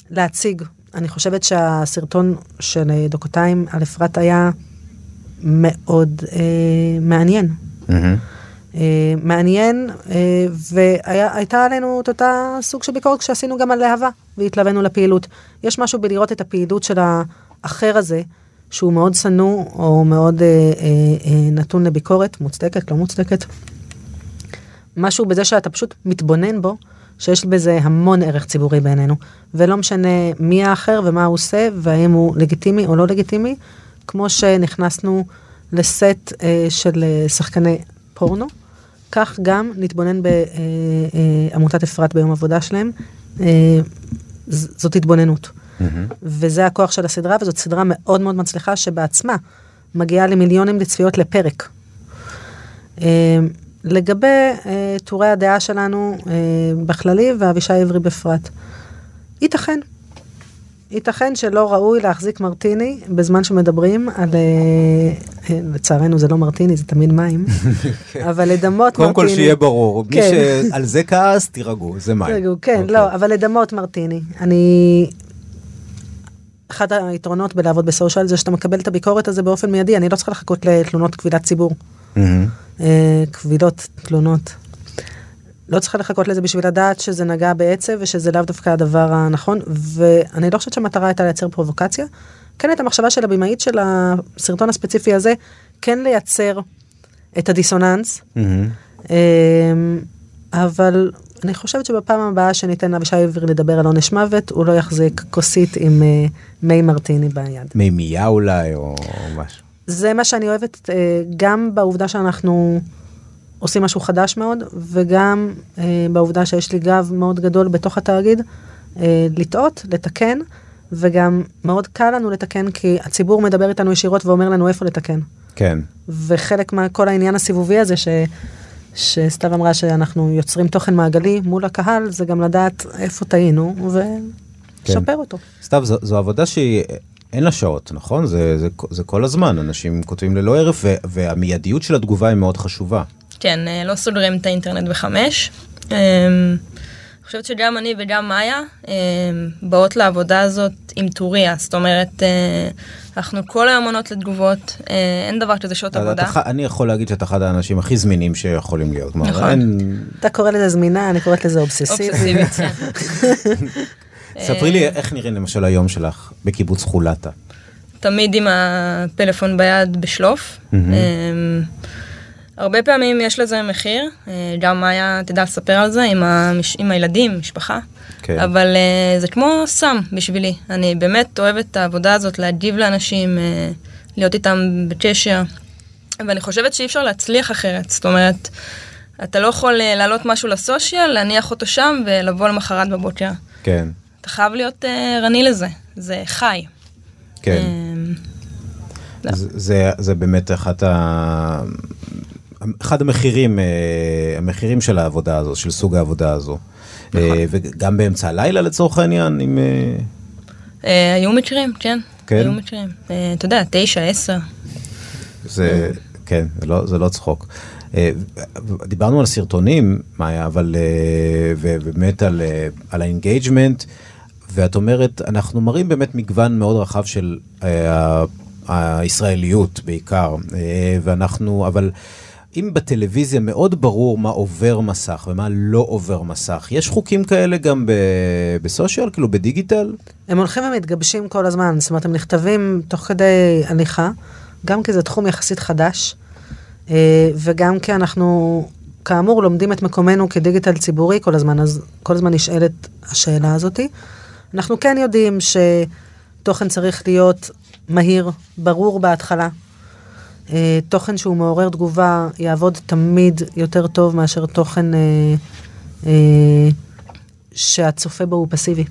להציג. אני חושבת שהסרטון של אה, דוקותיים על אפרת היה מאוד אה, מעניין. מהמם. אה, מעניין, אה, והייתה עלינו את אותה סוג של ביקורת שעשינו גם על להבה, והתלווינו לפעילות. יש משהו בלראות את הפעילות של האחר הזה, שהוא מאוד שנוא, או מאוד אה, אה, אה, נתון לביקורת, מוצדקת, לא מוצדקת. משהו בזה שאתה פשוט מתבונן בו, שיש בזה המון ערך ציבורי בעינינו, ולא משנה מי האחר ומה הוא עושה, והאם הוא לגיטימי או לא לגיטימי, כמו שנכנסנו לסט אה, של אה, שחקני פורנו, כך גם נתבונן בעמותת אפרת ביום עבודה שלהם, אה, זאת התבוננות. מהמם. וזה הכוח של הסדרה, וזאת סדרה מאוד מאוד מצליחה שבעצמה מגיעה למיליונים לצפיות לפרק. אה, לגבי אה, טורי הדעה שלנו אה, בכללי ואבישי עברי בפרט, ייתכן. ייתכן שלא ראוי להחזיק מרטיני בזמן שמדברים על, אה, לצערנו זה לא מרטיני, זה תמיד מים, אבל לדמות קודם מרטיני. כל שיהיה ברור, מי כן. שעל זה כעס, תירגעו, זה מים. רגע, כן, אוקיי. לא, אבל לדמות מרטיני. אני... אחד היתרונות בלעבוד בסושיאל זה שאתה מקבל את הביקורת הזה באופן מיידי, אני לא צריכה לחכות לתלונות קבילת ציבור. מהמם. אה, קבילות, תלונות. לא צריכה לחכות לזה בשביל לדעת שזה נגע בעצב ושזה לאו דווקא הדבר הנכון, ואני לא חושבת שהמטרה הייתה לייצר פרובוקציה. כן הייתה מחשבה של הבמאית של הסרטון הספציפי הזה, כן לייצר את הדיסוננס, מהמם. אבל אני חושבת שבפעם הבאה שניתן לאבישי עברי לדבר על עונש מוות, הוא לא יחזיק כוסית עם אה, מי מרטיני ביד. מימייה אולי, או משהו. זה מה שאני אוהבת אה, גם בעובדה שאנחנו עושים משהו חדש מאוד, וגם אה, בעובדה שיש לי גב מאוד גדול בתוך התאגיד, אה, לטעות, לתקן, וגם מאוד קל לנו לתקן כי הציבור מדבר איתנו ישירות ואומר לנו איפה לתקן. כן. וחלק מכל העניין הסיבובי הזה ש... שסתיו אמרה שאנחנו יוצרים תוכן מעגלי מול הקהל, זה גם לדעת איפה טעינו ולשפר כן. אותו. סתיו, זו, זו עבודה שהיא, אין לה שעות, נכון? זה, זה, זה כל הזמן, אנשים כותבים ללא הרף, והמיידיות של התגובה היא מאוד חשובה. כן, אה, לא סוגרים את האינטרנט בחמש. אני חושבת שגם אני וגם מאיה אה, באות לעבודה הזאת עם טוריה, זאת אומרת, אה, אנחנו כל היום עונות לתגובות, אה, אין דבר כזה שעות עבודה. אתה, אני יכול להגיד שאתה אחד האנשים הכי זמינים שיכולים להיות. נכון. אין... אתה קורא לזה זמינה, אני קוראת לזה אובססיבית. אובססיבית, כן. ספרי לי איך נראה למשל היום שלך בקיבוץ חולתה. תמיד עם הפלאפון ביד בשלוף. מהמם. הרבה פעמים יש לזה מחיר, אה, גם מאיה תדע לספר על זה עם, המש... עם הילדים, משפחה. כן. אבל uh, זה כמו סם בשבילי. אני באמת אוהבת את העבודה הזאת, להגיב לאנשים, uh, להיות איתם בקשר. ואני חושבת שאי אפשר להצליח אחרת. זאת אומרת, אתה לא יכול להעלות משהו לסושיאל, להניח אותו שם ולבוא למחרת בבוקר. כן, אתה חייב להיות ערני לזה, זה חי. כן. לא. זה, זה, זה באמת אחת ה... אחד המחירים, אה, המחירים של העבודה הזו, של סוג העבודה הזו. נכון. אה, וגם באמצע הלילה לצורך העניין, אם... אה, היו מקרים, כן. כן? היו מקרים. אתה יודע, תשע, עשר. זה, כן, זה לא, זה לא צחוק. דיברנו על סרטונים, מאיה, אבל ובאמת על, על ה engagement, ואת אומרת, אנחנו מראים באמת מגוון מאוד רחב של הישראליות בעיקר, ואנחנו, אבל אם בטלוויזיה מאוד ברור מה עובר מסך ומה לא עובר מסך, יש חוקים כאלה גם ב- ב social, כאילו בדיגיטל? הם הולכים ומתגבשים כל הזמן, זאת אומרת, הם נכתבים תוך כדי הליכה, גם כי זה תחום יחסית חדש, אה, וגם כי אנחנו, כאמור, לומדים את מקומנו כדיגיטל ציבורי כל הזמן, אז כל הזמן נשאלת השאלה הזאתי. אנחנו כן יודעים שתוכן צריך להיות מהיר, ברור בהתחלה. אה, תוכן שהוא מעורר תגובה יעבוד תמיד יותר טוב מאשר תוכן אה, אה, שהצופה בו הוא פסיבי.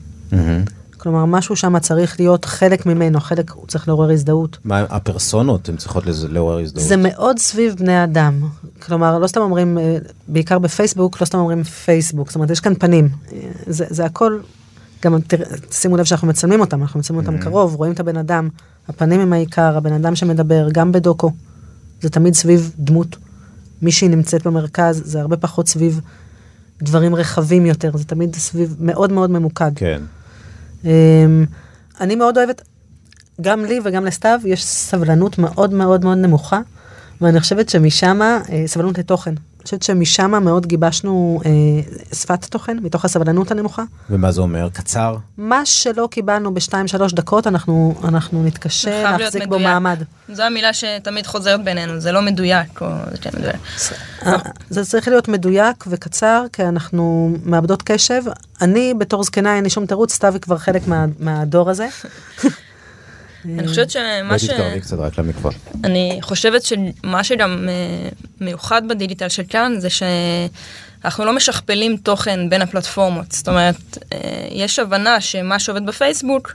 כלומר, משהו שם צריך להיות חלק ממנו, חלק הוא צריך לעורר הזדהות. מה הפרסונות, הן צריכות לעורר הזדהות? זה מאוד סביב בני אדם. כלומר, לא סתם אומרים, אה, בעיקר בפייסבוק, לא סתם אומרים פייסבוק. זאת אומרת, יש כאן פנים. אה, זה, זה הכל, גם תראה, שימו לב שאנחנו מצלמים אותם, אנחנו מצלמים אותם קרוב, רואים את הבן אדם, הפנים הם העיקר, הבן אדם שמדבר, גם בדוקו. זה תמיד סביב דמות. מישהי נמצאת במרכז, זה הרבה פחות סביב דברים רחבים יותר, זה תמיד סביב מאוד מאוד ממוקד. כן. אמ, אני מאוד אוהבת, גם לי וגם לסתיו יש סבלנות מאוד מאוד מאוד נמוכה, ואני חושבת שמשם, אה, סבלנות לתוכן, חושבת שמשם מאוד גיבשנו אה, שפת תוכן, מתוך הסבלנות הנמוכה. ומה זה אומר? קצר? מה שלא קיבלנו בשתיים שלוש דקות, אנחנו, אנחנו נתקשה להחזיק בו. מעמד. זו המילה שתמיד חוזרת בינינו, זה לא מדויק, או זה כן מדויק. אה, זה צריך להיות מדויק וקצר, כי אנחנו מאבדות קשב. אני בתור זקנה אין לי שום תירוץ, סתיו היא כבר חלק מה, מהדור הזה. אני חושבת שמה ש... קצת רק למקווה. אני חושבת שמה שגם אה, מיוחד בדיגיטל של כאן זה שאנחנו לא משכפלים תוכן בין הפלטפורמות. זאת אומרת, אה, יש הבנה שמה שעובד בפייסבוק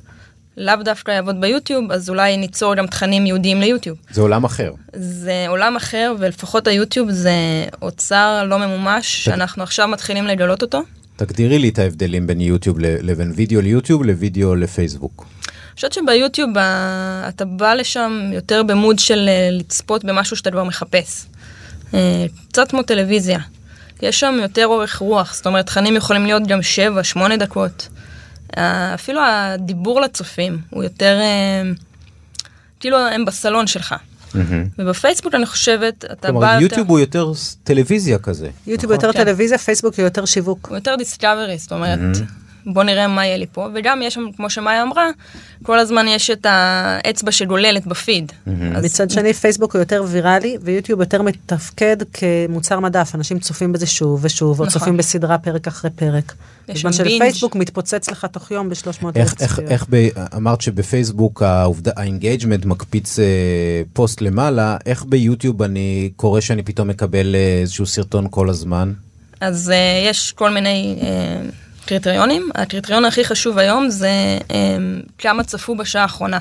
לאו דווקא יעבוד ביוטיוב, אז אולי ניצור גם תכנים ייעודיים ליוטיוב. זה עולם אחר. זה עולם אחר, ולפחות היוטיוב זה אוצר לא ממומש, שאנחנו עכשיו מתחילים לגלות אותו. תגדירי לי את ההבדלים בין יוטיוב לבין וידאו ליוטיוב לוידאו לפייסבוק. חושבת שביוטיוב אתה בא לשם יותר במוד של אה, לצפות במשהו שאתה כבר מחפש. אה, קצת כמו טלוויזיה. יש שם יותר אורך רוח, זאת אומרת, תכנים יכולים להיות גם 7-8 דקות. אה, אפילו הדיבור לצופים הוא יותר, כאילו הם בסלון שלך. ובפייסבוק אני חושבת, אתה בא... כלומר, יותר- יוטיוב הוא יותר טלוויזיה כזה. יוטיוב יותר כן. טלוויזיה, פייסבוק הוא יותר שיווק. הוא יותר דיסקאברי, זאת אומרת, בוא נראה מה יהיה לי פה, וגם יש שם, כמו שמאיה אמרה, כל הזמן יש את האצבע שגוללת בפיד. אז מצד שני פייסבוק הוא יותר ויראלי ויוטיוב יותר מתפקד כמוצר מדף אנשים צופים בזה שוב ושוב או נכון. צופים בסדרה פרק אחרי פרק. יש בזמן. שלפייסבוק מתפוצץ לך תוך יום ב-300 איך, אלף איך, צפיות. איך ב, אמרת שבפייסבוק ה engagement מקפיץ אה, פוסט למעלה, איך ביוטיוב אני קורא שאני פתאום מקבל אה, איזשהו סרטון כל הזמן? אז אה, יש כל מיני אה, קריטריונים. הקריטריון הכי חשוב היום זה אמ, כמה צפו בשעה האחרונה.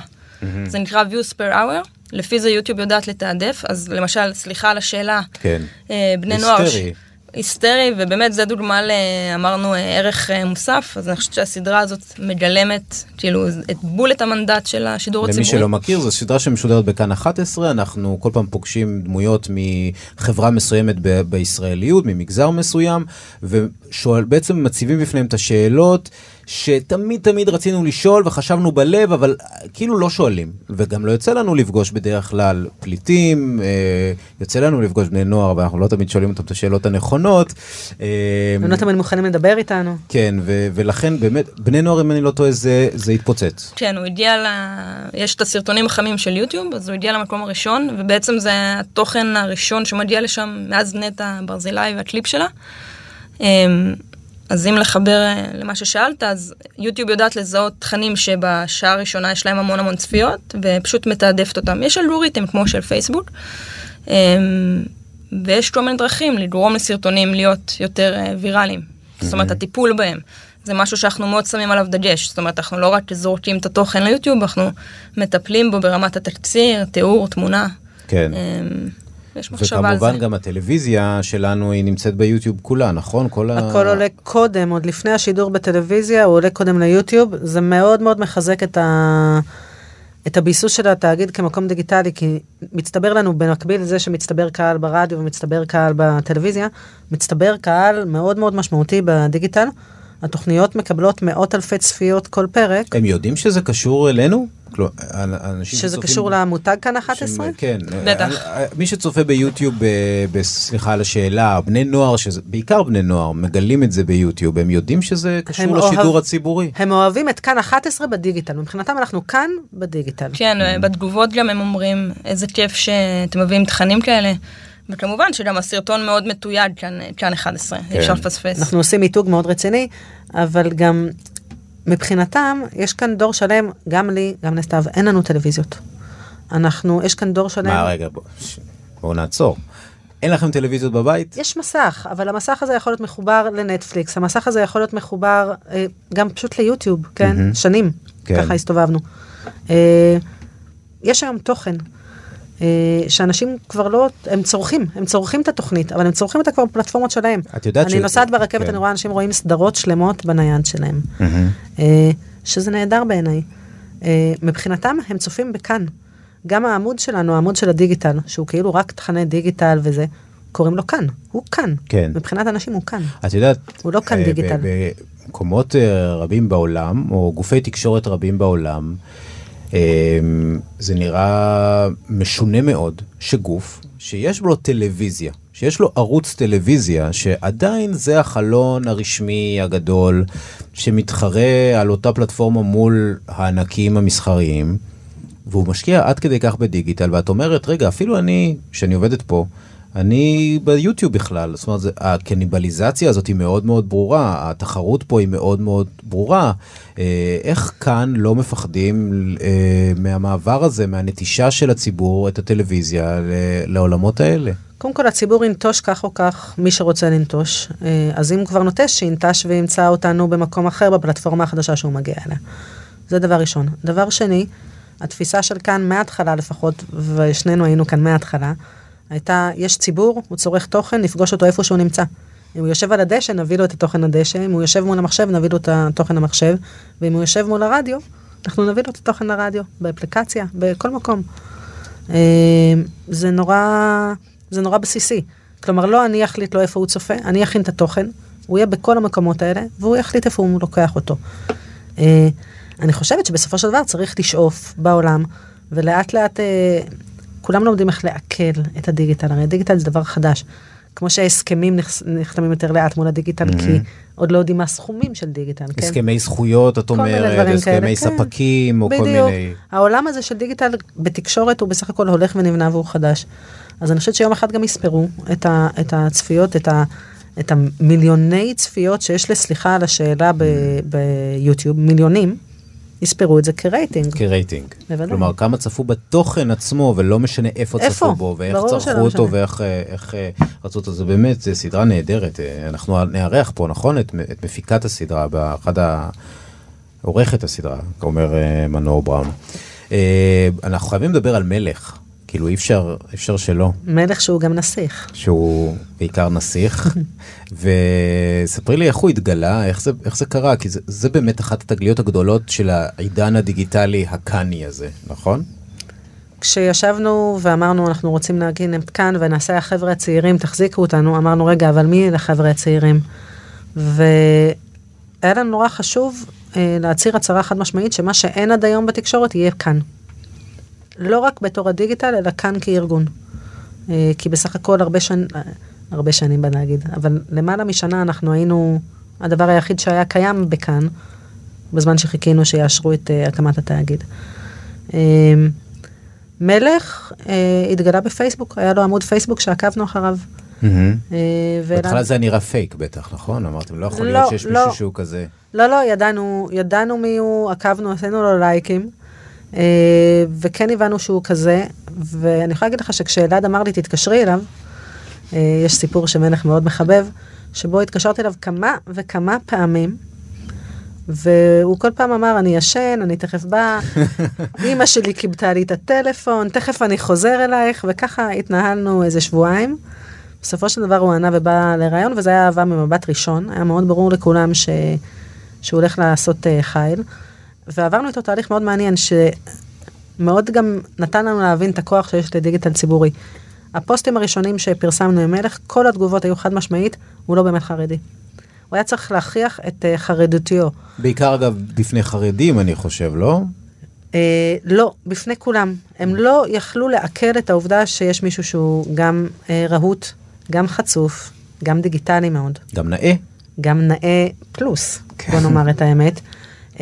זה נקרא views per hour, לפי זה יוטיוב יודעת לתעדף, אז למשל, סליחה על השאלה, כן. uh, בני נוער... היסטרי. היסטרי, ובאמת זה דוגמה ל... אמרנו אה, ערך אה, מוסף, אז אני חושבת שהסדרה הזאת מגלמת, כאילו, את בול את המנדט של השידור למי הציבורי. שלא מכיר, זו סדרה שמשודרת בכאן 11, אנחנו כל פעם פוגשים דמויות מחברה מסוימת ב- בישראליות, ממגזר מסוים, ובעצם מציבים בפניהם את השאלות שתמיד תמיד רצינו לשאול וחשבנו בלב, אבל כאילו לא שואלים. וגם לא יוצא לנו לפגוש בדרך כלל פליטים, אה, יוצא לנו לפגוש בני נוער, ואנחנו לא תמיד שואלים אותם את השאלות הנכונות. אה, הם לא תמיד מוכנים לדבר איתנו. כן, ו- ולכן באמת, בני נוער, אם אני לא טועה, זה, זה התפוצץ. כן, הוא הגיע ל... יש את הסרטונים החמים של יוטיוב, אז הוא הגיע למקום הראשון, ובעצם זה התוכן הראשון שמגיע לשם מאז נטע ברזילי והקליפ שלה. אמ, אז אם לחבר אה, למה ששאלת, אז יוטיוב יודעת לזהות תכנים שבשעה הראשונה יש להם המון המון צפיות, ופשוט מתעדפת אותם. יש אלגוריתם כמו של פייסבוק, אמ, ויש כל מיני דרכים לגרום לסרטונים להיות יותר אה, ויראליים. זאת אומרת, הטיפול בהם. זה משהו שאנחנו מאוד שמים עליו דגש. זאת אומרת, אנחנו לא רק זורקים את התוכן ליוטיוב, אנחנו מטפלים בו ברמת התקציר, תיאור, תמונה. כן. יש מחשבה על זה. וכמובן גם הטלוויזיה שלנו היא נמצאת ביוטיוב כולה, נכון? כל ה... הכל עולה קודם, עוד לפני השידור בטלוויזיה, הוא עולה קודם ליוטיוב. זה מאוד מאוד מחזק את, ה... את הביסוס של התאגיד כמקום דיגיטלי, כי מצטבר לנו במקביל לזה שמצטבר קהל ברדיו ומצטבר קהל בטלוויזיה, מצטבר קהל מאוד מאוד משמעותי בדיגיטל. התוכניות מקבלות מאות אלפי צפיות כל פרק. הם יודעים שזה קשור אלינו? אנשים שזה קשור למותג כאן 11? שהם- כן. בטח. אה, מי שצופה ביוטיוב, סליחה על השאלה, בני נוער, שזה, בעיקר בני נוער, מגלים את זה ביוטיוב, הם יודעים שזה קשור לשידור אוהב- הציבורי. הם אוהבים את כאן 11 בדיגיטל, מבחינתם אנחנו כאן בדיגיטל. כן, בתגובות גם הם אומרים, איזה כיף שאתם מביאים תכנים כאלה. וכמובן שגם הסרטון מאוד מתויג כאן, כאן 11, אי אפשר לפספס. אנחנו עושים מיתוג מאוד רציני, אבל גם מבחינתם יש כאן דור שלם, גם לי, גם לסתיו, אין לנו טלוויזיות. אנחנו, יש כאן דור שלם, מה, רגע, בוא- בואו נעצור. אין לכם טלוויזיות בבית? יש מסך, אבל המסך הזה יכול להיות מחובר לנטפליקס, המסך הזה יכול להיות מחובר אה, גם פשוט ליוטיוב, כן? מהמם. שנים, כן. ככה הסתובבנו. אה, יש היום תוכן. אה, שאנשים כבר לא, הם צורכים, הם צורכים את התוכנית, אבל הם צורכים אותה כבר בפלטפורמות שלהם. את יודעת אני ש- נוסעת ברכבת, כן. אני רואה אנשים רואים סדרות שלמות בנייד שלהם. אה, שזה נהדר בעיניי. אה, מבחינתם הם צופים בכאן. גם העמוד שלנו, העמוד של הדיגיטל, שהוא כאילו רק תכני דיגיטל וזה, קוראים לו כאן, הוא כאן. כן. מבחינת אנשים הוא כאן. את יודעת, הוא לא כאן אה, דיגיטל. במקומות רבים בעולם, או גופי תקשורת רבים בעולם, זה נראה משונה מאוד שגוף שיש לו טלוויזיה, שיש לו ערוץ טלוויזיה, שעדיין זה החלון הרשמי הגדול, שמתחרה על אותה פלטפורמה מול הענקים המסחריים, והוא משקיע עד כדי כך בדיגיטל, ואת אומרת, רגע, אפילו אני, שאני עובדת פה, אני ביוטיוב בכלל, זאת אומרת, הקניבליזציה הזאת היא מאוד מאוד ברורה, התחרות פה היא מאוד מאוד ברורה. אה, איך כאן לא מפחדים אה, מהמעבר הזה, מהנטישה של הציבור את הטלוויזיה לעולמות האלה? קודם כל הציבור ינטוש כך או כך מי שרוצה לנטוש, אה, אז אם כבר נוטש, שינטש וימצא אותנו במקום אחר בפלטפורמה החדשה שהוא מגיע אליה. זה דבר ראשון. דבר שני, התפיסה של כאן מההתחלה לפחות, ושנינו היינו כאן מההתחלה, הייתה, יש ציבור, הוא צורך תוכן, נפגוש אותו איפה שהוא נמצא. אם הוא יושב על הדשא, נביא לו את התוכן לדשא, אם הוא יושב מול המחשב, נביא לו את התוכן למחשב, ואם הוא יושב מול הרדיו, אנחנו נביא לו את התוכן לרדיו, באפליקציה, בכל מקום. אה, זה נורא, זה נורא בסיסי. כלומר, לא אני אחליט לו איפה הוא צופה, אני אכין את התוכן, הוא יהיה בכל המקומות האלה, והוא יחליט איפה הוא לוקח אותו. אה, אני חושבת שבסופו של דבר צריך לשאוף בעולם, ולאט לאט אה, כולם לומדים איך לעכל את הדיגיטל, הרי הדיגיטל זה דבר חדש. כמו שההסכמים נחתמים יותר לאט מול הדיגיטל, כי עוד לא יודעים מה הסכומים של דיגיטל, כן? הסכמי זכויות, את כל אומרת, הסכמי כאלה, כן. ספקים, או כל בדיוק. מיני... העולם הזה של דיגיטל בתקשורת הוא בסך הכל הולך ונבנה והוא חדש. אז אני חושבת שיום אחד גם יספרו את, ה, את הצפיות, את, ה, את המיליוני צפיות שיש לסליחה על השאלה ב, ביוטיוב, מיליונים, יספרו את זה כרייטינג. כרייטינג. בוודאי. כלומר, כמה צפו בתוכן עצמו, ולא משנה איפה איפה? צפו בו, ואיך צרכו אותו, משנה. ואיך אה, איך, אה, רצו אותו. זה באמת, זו סדרה נהדרת. אה, אנחנו נארח פה, נכון? את, את מפיקת הסדרה, באחד ה... עורכת הסדרה, אומר מנור בראון. אנחנו חייבים לדבר על מלך. כאילו, אי אפשר, אי אפשר שלא. מלך שהוא גם נסיך. שהוא בעיקר נסיך, וספרי לי איך הוא התגלה, איך זה, איך זה קרה, כי זה, זה באמת אחת התגליות הגדולות של העידן הדיגיטלי הקאני הזה, נכון? כשישבנו ואמרנו אנחנו רוצים להגין את כאן ונעשה החבר'ה הצעירים תחזיקו אותנו אמרנו רגע אבל מי אלה החבר'ה הצעירים. היה לנו נורא חשוב אה, להצהיר הצהרה חד משמעית שמה שאין עד היום בתקשורת יהיה כאן. לא רק בתור הדיגיטל, אלא כאן כארגון. אה, כי בסך הכל הרבה, שנ... אה, הרבה שנים בנגיד, אבל למעלה משנה אנחנו היינו הדבר היחיד שהיה קיים בכאן, בזמן שחיכינו שיאשרו את uh, הקמת התאגיד. Uh, מלך uh, התגלה בפייסבוק, היה לו עמוד פייסבוק שעקבנו אחריו. Mm-hmm. Uh, בהתחלה זה נראה פייק בטח, נכון? אמרתם, לא יכול לא, להיות שיש לא, מישהו שהוא כזה. לא, לא, ידענו, ידענו מי הוא, עקבנו, עשינו לו לייקים, וכן הבנו שהוא כזה, ואני יכולה להגיד לך שכשאלעד אמר לי, תתקשרי אליו, uh, יש סיפור שמלך מאוד מחבב, שבו התקשרתי אליו כמה וכמה פעמים, והוא כל פעם אמר, אני ישן, אני תכף בא, אימא שלי קיבתה לי את הטלפון, תכף אני חוזר אלייך, וככה התנהלנו איזה שבועיים. בסופו של דבר הוא ענה ובא לראיון, וזה היה אהבה ממבט ראשון, היה מאוד ברור לכולם ש... שהוא הולך לעשות uh, חיל. ועברנו איתו תהליך מאוד מעניין, שמאוד גם נתן לנו להבין את הכוח שיש לדיגיטל ציבורי. הפוסטים הראשונים שפרסמנו עם מלך, כל התגובות היו חד משמעית, הוא לא באמת חרדי. הוא היה צריך להכריח את uh, חרדותיו. בעיקר אגב בפני חרדים אני חושב, לא? Uh, לא, בפני כולם. הם לא יכלו לעכל את העובדה שיש מישהו שהוא גם uh, רהוט, גם חצוף, גם דיגיטלי מאוד. גם נאה. גם נאה פלוס, כן. בוא נאמר את האמת. Uh,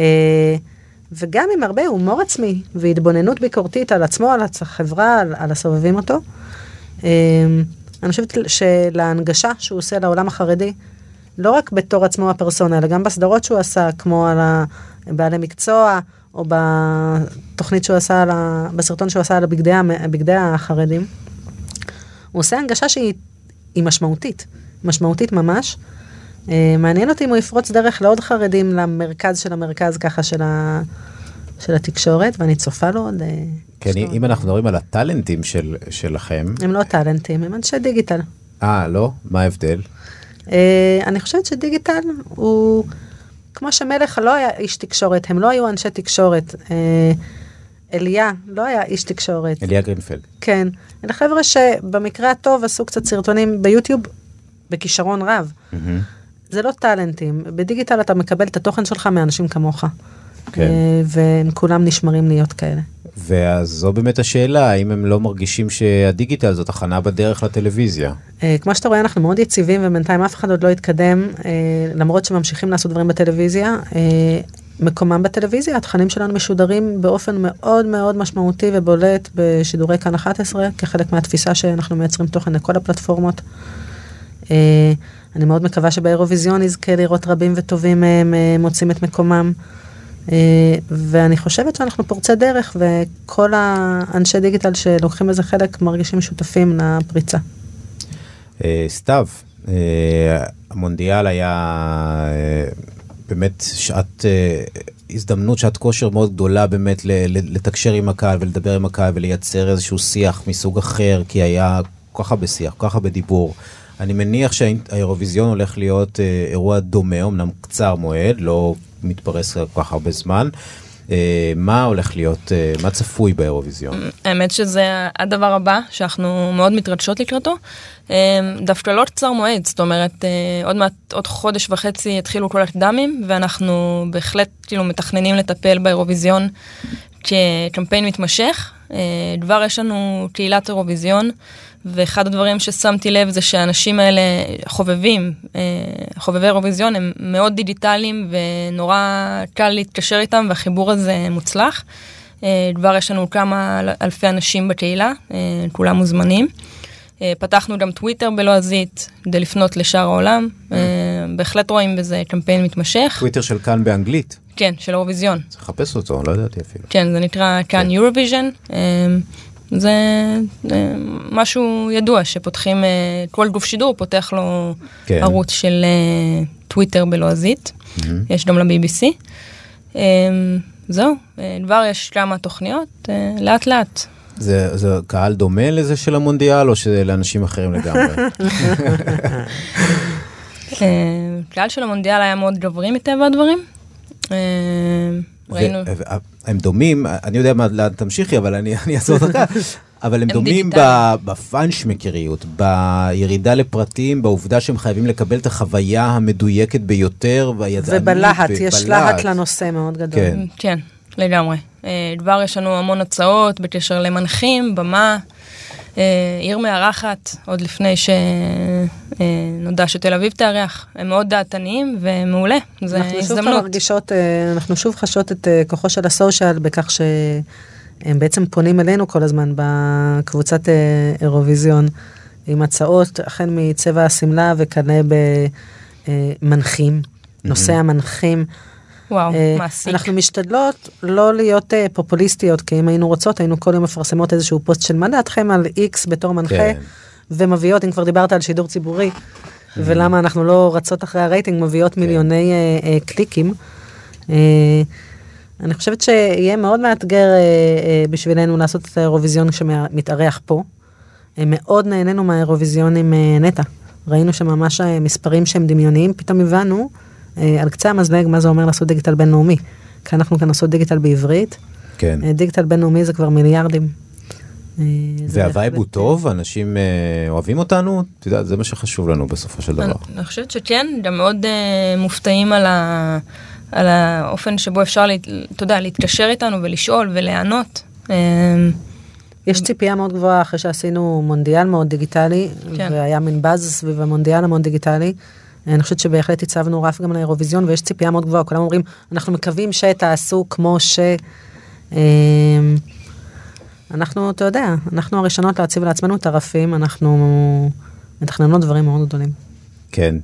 וגם עם הרבה הומור עצמי והתבוננות ביקורתית על עצמו, על החברה, על, על הסובבים אותו. Uh, אני חושבת שלהנגשה שהוא עושה לעולם החרדי, לא רק בתור עצמו הפרסונה, אלא גם בסדרות שהוא עשה, כמו על בעלי מקצוע, או בתוכנית שהוא עשה, על ה... בסרטון שהוא עשה על הבגדי, הבגדי החרדים. הוא עושה הנגשה שהיא משמעותית, משמעותית ממש. אה, מעניין אותי אם הוא יפרוץ דרך לעוד חרדים למרכז של המרכז ככה של, ה... של התקשורת, ואני צופה לו עוד... אה, כן, אם אם אנחנו מדברים על הטאלנטים של, שלכם... הם לא טאלנטים, הם אנשי דיגיטל. אה, לא? מה ההבדל? Uh, אני חושבת שדיגיטל הוא, כמו שמלך לא היה איש תקשורת, הם לא היו אנשי תקשורת. אליה לא היה איש תקשורת. אליה גרינפלד. כן. אלה חבר'ה שבמקרה הטוב עשו קצת סרטונים ביוטיוב בכישרון רב. Mm-hmm. זה לא טאלנטים. בדיגיטל אתה מקבל את התוכן שלך מאנשים כמוך. כן. Uh, והם כולם נשמרים להיות כאלה. ואז זו באמת השאלה, האם הם לא מרגישים שהדיגיטל זאת הכנה בדרך לטלוויזיה? אה, כמו שאתה רואה, אנחנו מאוד יציבים ובינתיים אף אחד עוד לא התקדם, אה, למרות שממשיכים לעשות דברים בטלוויזיה. אה, מקומם בטלוויזיה, התכנים שלנו משודרים באופן מאוד מאוד משמעותי ובולט בשידורי כאן 11, כחלק מהתפיסה שאנחנו מייצרים תוכן לכל הפלטפורמות. אני מאוד מקווה שבאירוויזיון נזכה לראות רבים וטובים מהם מוצאים את מקומם. אה, ואני חושבת שאנחנו פורצי דרך, וכל האנשי דיגיטל שלוקחים בזה חלק מרגישים שותפים לפריצה. אה, סתיו, אה, המונדיאל היה באמת שעת הזדמנות, שעת כושר מאוד גדולה באמת לתקשר עם הקהל ולדבר עם הקהל ולייצר איזשהו שיח מסוג אחר, כי היה כל כך הרבה שיח, כל כך הרבה דיבור. אני מניח שהאירוויזיון הולך להיות אירוע דומה, אמנם קצר מועד, לא מתפרס כל כך הרבה זמן. אה, מה הולך להיות, אה, מה צפוי באירוויזיון? האמת שזה הדבר הבא שאנחנו מאוד מתרגשות לקראתו. אה, דווקא לא קצר מועד, זאת אומרת עוד מעט, עוד חודש וחצי יתחילו כל הקדמים ואנחנו בהחלט כאילו מתכננים לטפל באירוויזיון כקמפיין מתמשך. כבר יש לנו קהילת אירוויזיון. ואחד הדברים ששמתי לב זה שהאנשים האלה חובבים, אה, חובבי אירוויזיון, הם מאוד דיגיטליים ונורא קל להתקשר איתם והחיבור הזה מוצלח. אה, כבר יש לנו כמה אלפי אנשים בקהילה, אה, כולם מוזמנים. פתחנו גם טוויטר בלועזית כדי לפנות לשאר העולם, בהחלט רואים בזה קמפיין מתמשך. טוויטר של כאן באנגלית? כן, של אירוויזיון. צריך לחפש אותו, לא ידעתי אפילו. כן, זה נקרא כאן Eurovision. זה משהו ידוע שפותחים, אה, כל גוף שידור פותח לו כן. ערוץ של אה, טוויטר בלועזית, אמ-המ. יש גם ל-BBC. אה, זהו, כבר יש כמה תוכניות, לאט לאט. זה, זה קהל דומה לזה של המונדיאל או שזה לאנשים אחרים לגמרי? קהל של המונדיאל היה מאוד גברי מטבע הדברים. ראינו. הם דומים, אני יודע מה, לאן תמשיכי, אבל אני אעזור אותך. אבל הם דומים בפאנשמקריות, בירידה לפרטים, בעובדה שהם חייבים לקבל את החוויה המדויקת ביותר והידענית. ובלהט, יש. להט לנושא מאוד גדול. כן. כן, לגמרי. אה, כבר יש לנו המון הצעות בקשר למנחים, במה, אה, עיר מארחת, עוד לפני שנודע שתל אביב תארח. הם מאוד דעתניים ומעולה, זה אנחנו שוב הזדמנות. מרגישות, אה, אנחנו שוב חשות את אה, כוחו של הסושיאל בכך שהם בעצם פונים אלינו כל הזמן בקבוצת אה, אירוויזיון עם הצעות, החל מצבע השמלה וכלה במנחים, נושא המנחים. וואו, אה, מעסיק. אנחנו משתדלות לא להיות אה, פופוליסטיות, כי אם היינו רוצות, היינו כל יום מפרסמות איזשהו פוסט של מה דעתכם על איקס בתור מנחה, כן. ומביאות, אם כבר דיברת על שידור ציבורי, ולמה אנחנו לא רצות אחרי הרייטינג, מביאות מיליוני אה, אה, קליקים. אה, אני חושבת שיהיה מאוד מאתגר אה, אה, בשבילנו לעשות את האירוויזיון שמתארח פה. אה, מאוד נהנינו מהאירוויזיון עם אה, נטע. ראינו שממש אה, מספרים שהם דמיוניים, פתאום הבנו אה, על קצה המזלג מה זה אומר לעשות דיגיטל בינלאומי. כי אנחנו כאן עושות דיגיטל בעברית, כן. אה, דיגיטל בינלאומי זה כבר מיליארדים. אה, זה והווייב הוא טוב, אנשים אה, אוהבים אותנו, את יודעת, זה מה שחשוב לנו בסופו של דבר. אני, חושבת שכן, גם מאוד uh, מופתעים על, ה, על האופן שבו אפשר, אתה יודע, להתקשר איתנו ולשאול ולענות. יש ציפייה מאוד גבוהה אחרי שעשינו מונדיאל מאוד דיגיטלי, כן. והיה מין באז סביב המונדיאל המאוד דיגיטלי. אני חושבת שבהחלט הצבנו רף גם לאירוויזיון, ויש ציפייה מאוד גבוהה, כולם אומרים, אנחנו מקווים שתעשו כמו ש... אנחנו, אתה יודע, אנחנו הראשונות להציב לעצמנו את הרפים, אנחנו מתכננות דברים מאוד גדולים. כן.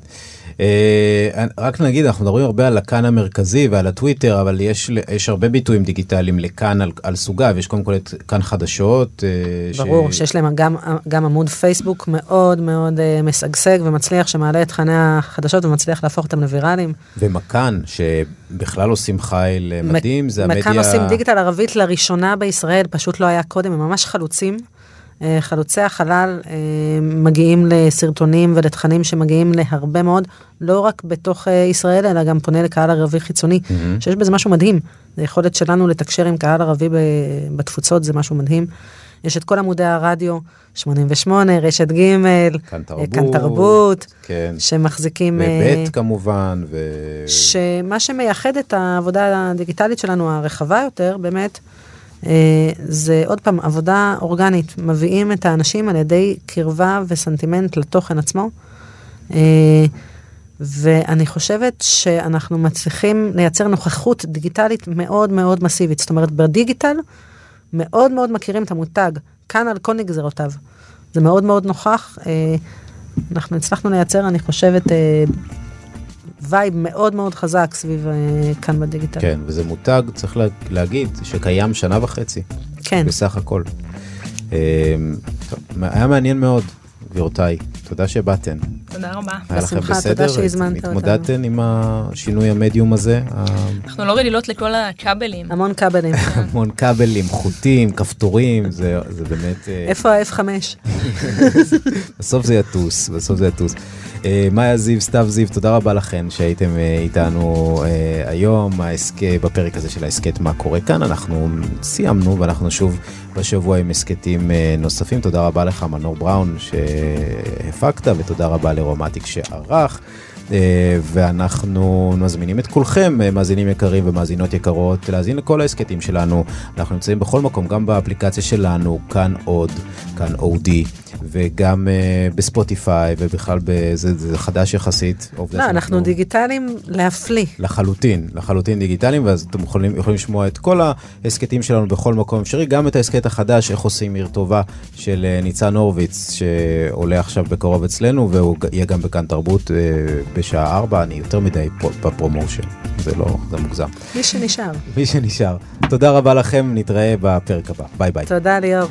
אה, רק נגיד, אנחנו מדברים הרבה על הכאן המרכזי ועל הטוויטר, אבל יש, יש הרבה ביטויים דיגיטליים לכאן על, על סוגיו, יש קודם כל את כאן חדשות. אה, ברור שיש להם גם, גם עמוד פייסבוק מאוד מאוד אה, משגשג ומצליח, שמעלה את תכני החדשות ומצליח להפוך אותם לוויראליים. ומכאן, שבכלל עושים חייל מדהים, זה המדיה... מכאן עושים דיגיטל ערבית לראשונה בישראל, פשוט לא היה קודם, הם ממש חלוצים. אה, חלוצי החלל אה, מגיעים לסרטונים ולתכנים שמגיעים להרבה מאוד, לא רק בתוך אה, ישראל, אלא גם פונה לקהל ערבי חיצוני, מהמם. שיש בזה משהו מדהים. זה יכולת שלנו לתקשר עם קהל ערבי בתפוצות, זה משהו מדהים. יש את כל עמודי הרדיו, 88, רשת ג', כאן תרבות. כאן תרבות, כן. שמחזיקים... ובית כמובן, ו... שמה שמייחד את העבודה הדיגיטלית שלנו הרחבה יותר, באמת, זה עוד פעם עבודה אורגנית. מביאים את האנשים על ידי קרבה וסנטימנט לתוכן עצמו. אה, ואני חושבת שאנחנו מצליחים לייצר נוכחות דיגיטלית מאוד מאוד מסיבית. זאת אומרת, בדיגיטל מאוד מאוד מכירים את המותג, כאן על כל נגזרותיו. זה מאוד מאוד נוכח. אה, אנחנו הצלחנו לייצר, אני חושבת, אה, vibe מאוד מאוד חזק סביב אה, כאן בדיגיטל. כן, וזה מותג, צריך לה, להגיד, שקיים שנה וחצי, כן. בסך הכל. אה, טוב, היה מעניין מאוד, גבירותיי, תודה שבאתן. תודה רבה. היה לכם בשמחה, בסדר? תודה שהזמנת אותנו. התמודדתן עם השינוי המדיום הזה? אנחנו לא רגילות לכל הכבלים. המון כבלים. המון כבלים, חוטים, כפתורים, זה, זה באמת... אה, איפה ה-F5? בסוף זה יטוס, בסוף זה יטוס. אה, מאיה זיו, סתיו זיו, תודה רבה לכן שהייתם אה, איתנו אה, היום. בפרק הזה של ההסכת מה קורה כאן. אנחנו סיימנו ואנחנו שוב בשבוע עם הסכתים נוספים. תודה רבה לך מנור בראון שהפקת ותודה רבה לרומטיק שערך. אה, ואנחנו מזמינים את כולכם, אה, מאזינים יקרים ומאזינות יקרות, להאזין לכל ההסכתים שלנו. אנחנו נמצאים בכל מקום, גם באפליקציה שלנו, כאן עוד, כאן אודי, וגם אה, בספוטיפיי, ובכלל בזה, זה חדש יחסית. לא, שאנחנו- אנחנו דיגיטליים להפליא. לחלוטין, לחלוטין דיגיטליים, ואז אתם יכולים, יכולים לשמוע את כל ההסכתים שלנו בכל מקום אפשרי, גם את ההסכת החדש, איך עושים עיר טובה, של ניצן הורוביץ, שעולה עכשיו בקרוב אצלנו, והוא יהיה גם בכאן תרבות בשעה 4, אני יותר מדי ב promotion, זה לא, זה מוגזם. מי שנשאר. מי שנשאר. תודה רבה לכם, נתראה בפרק הבא. ביי ביי. תודה ליאור.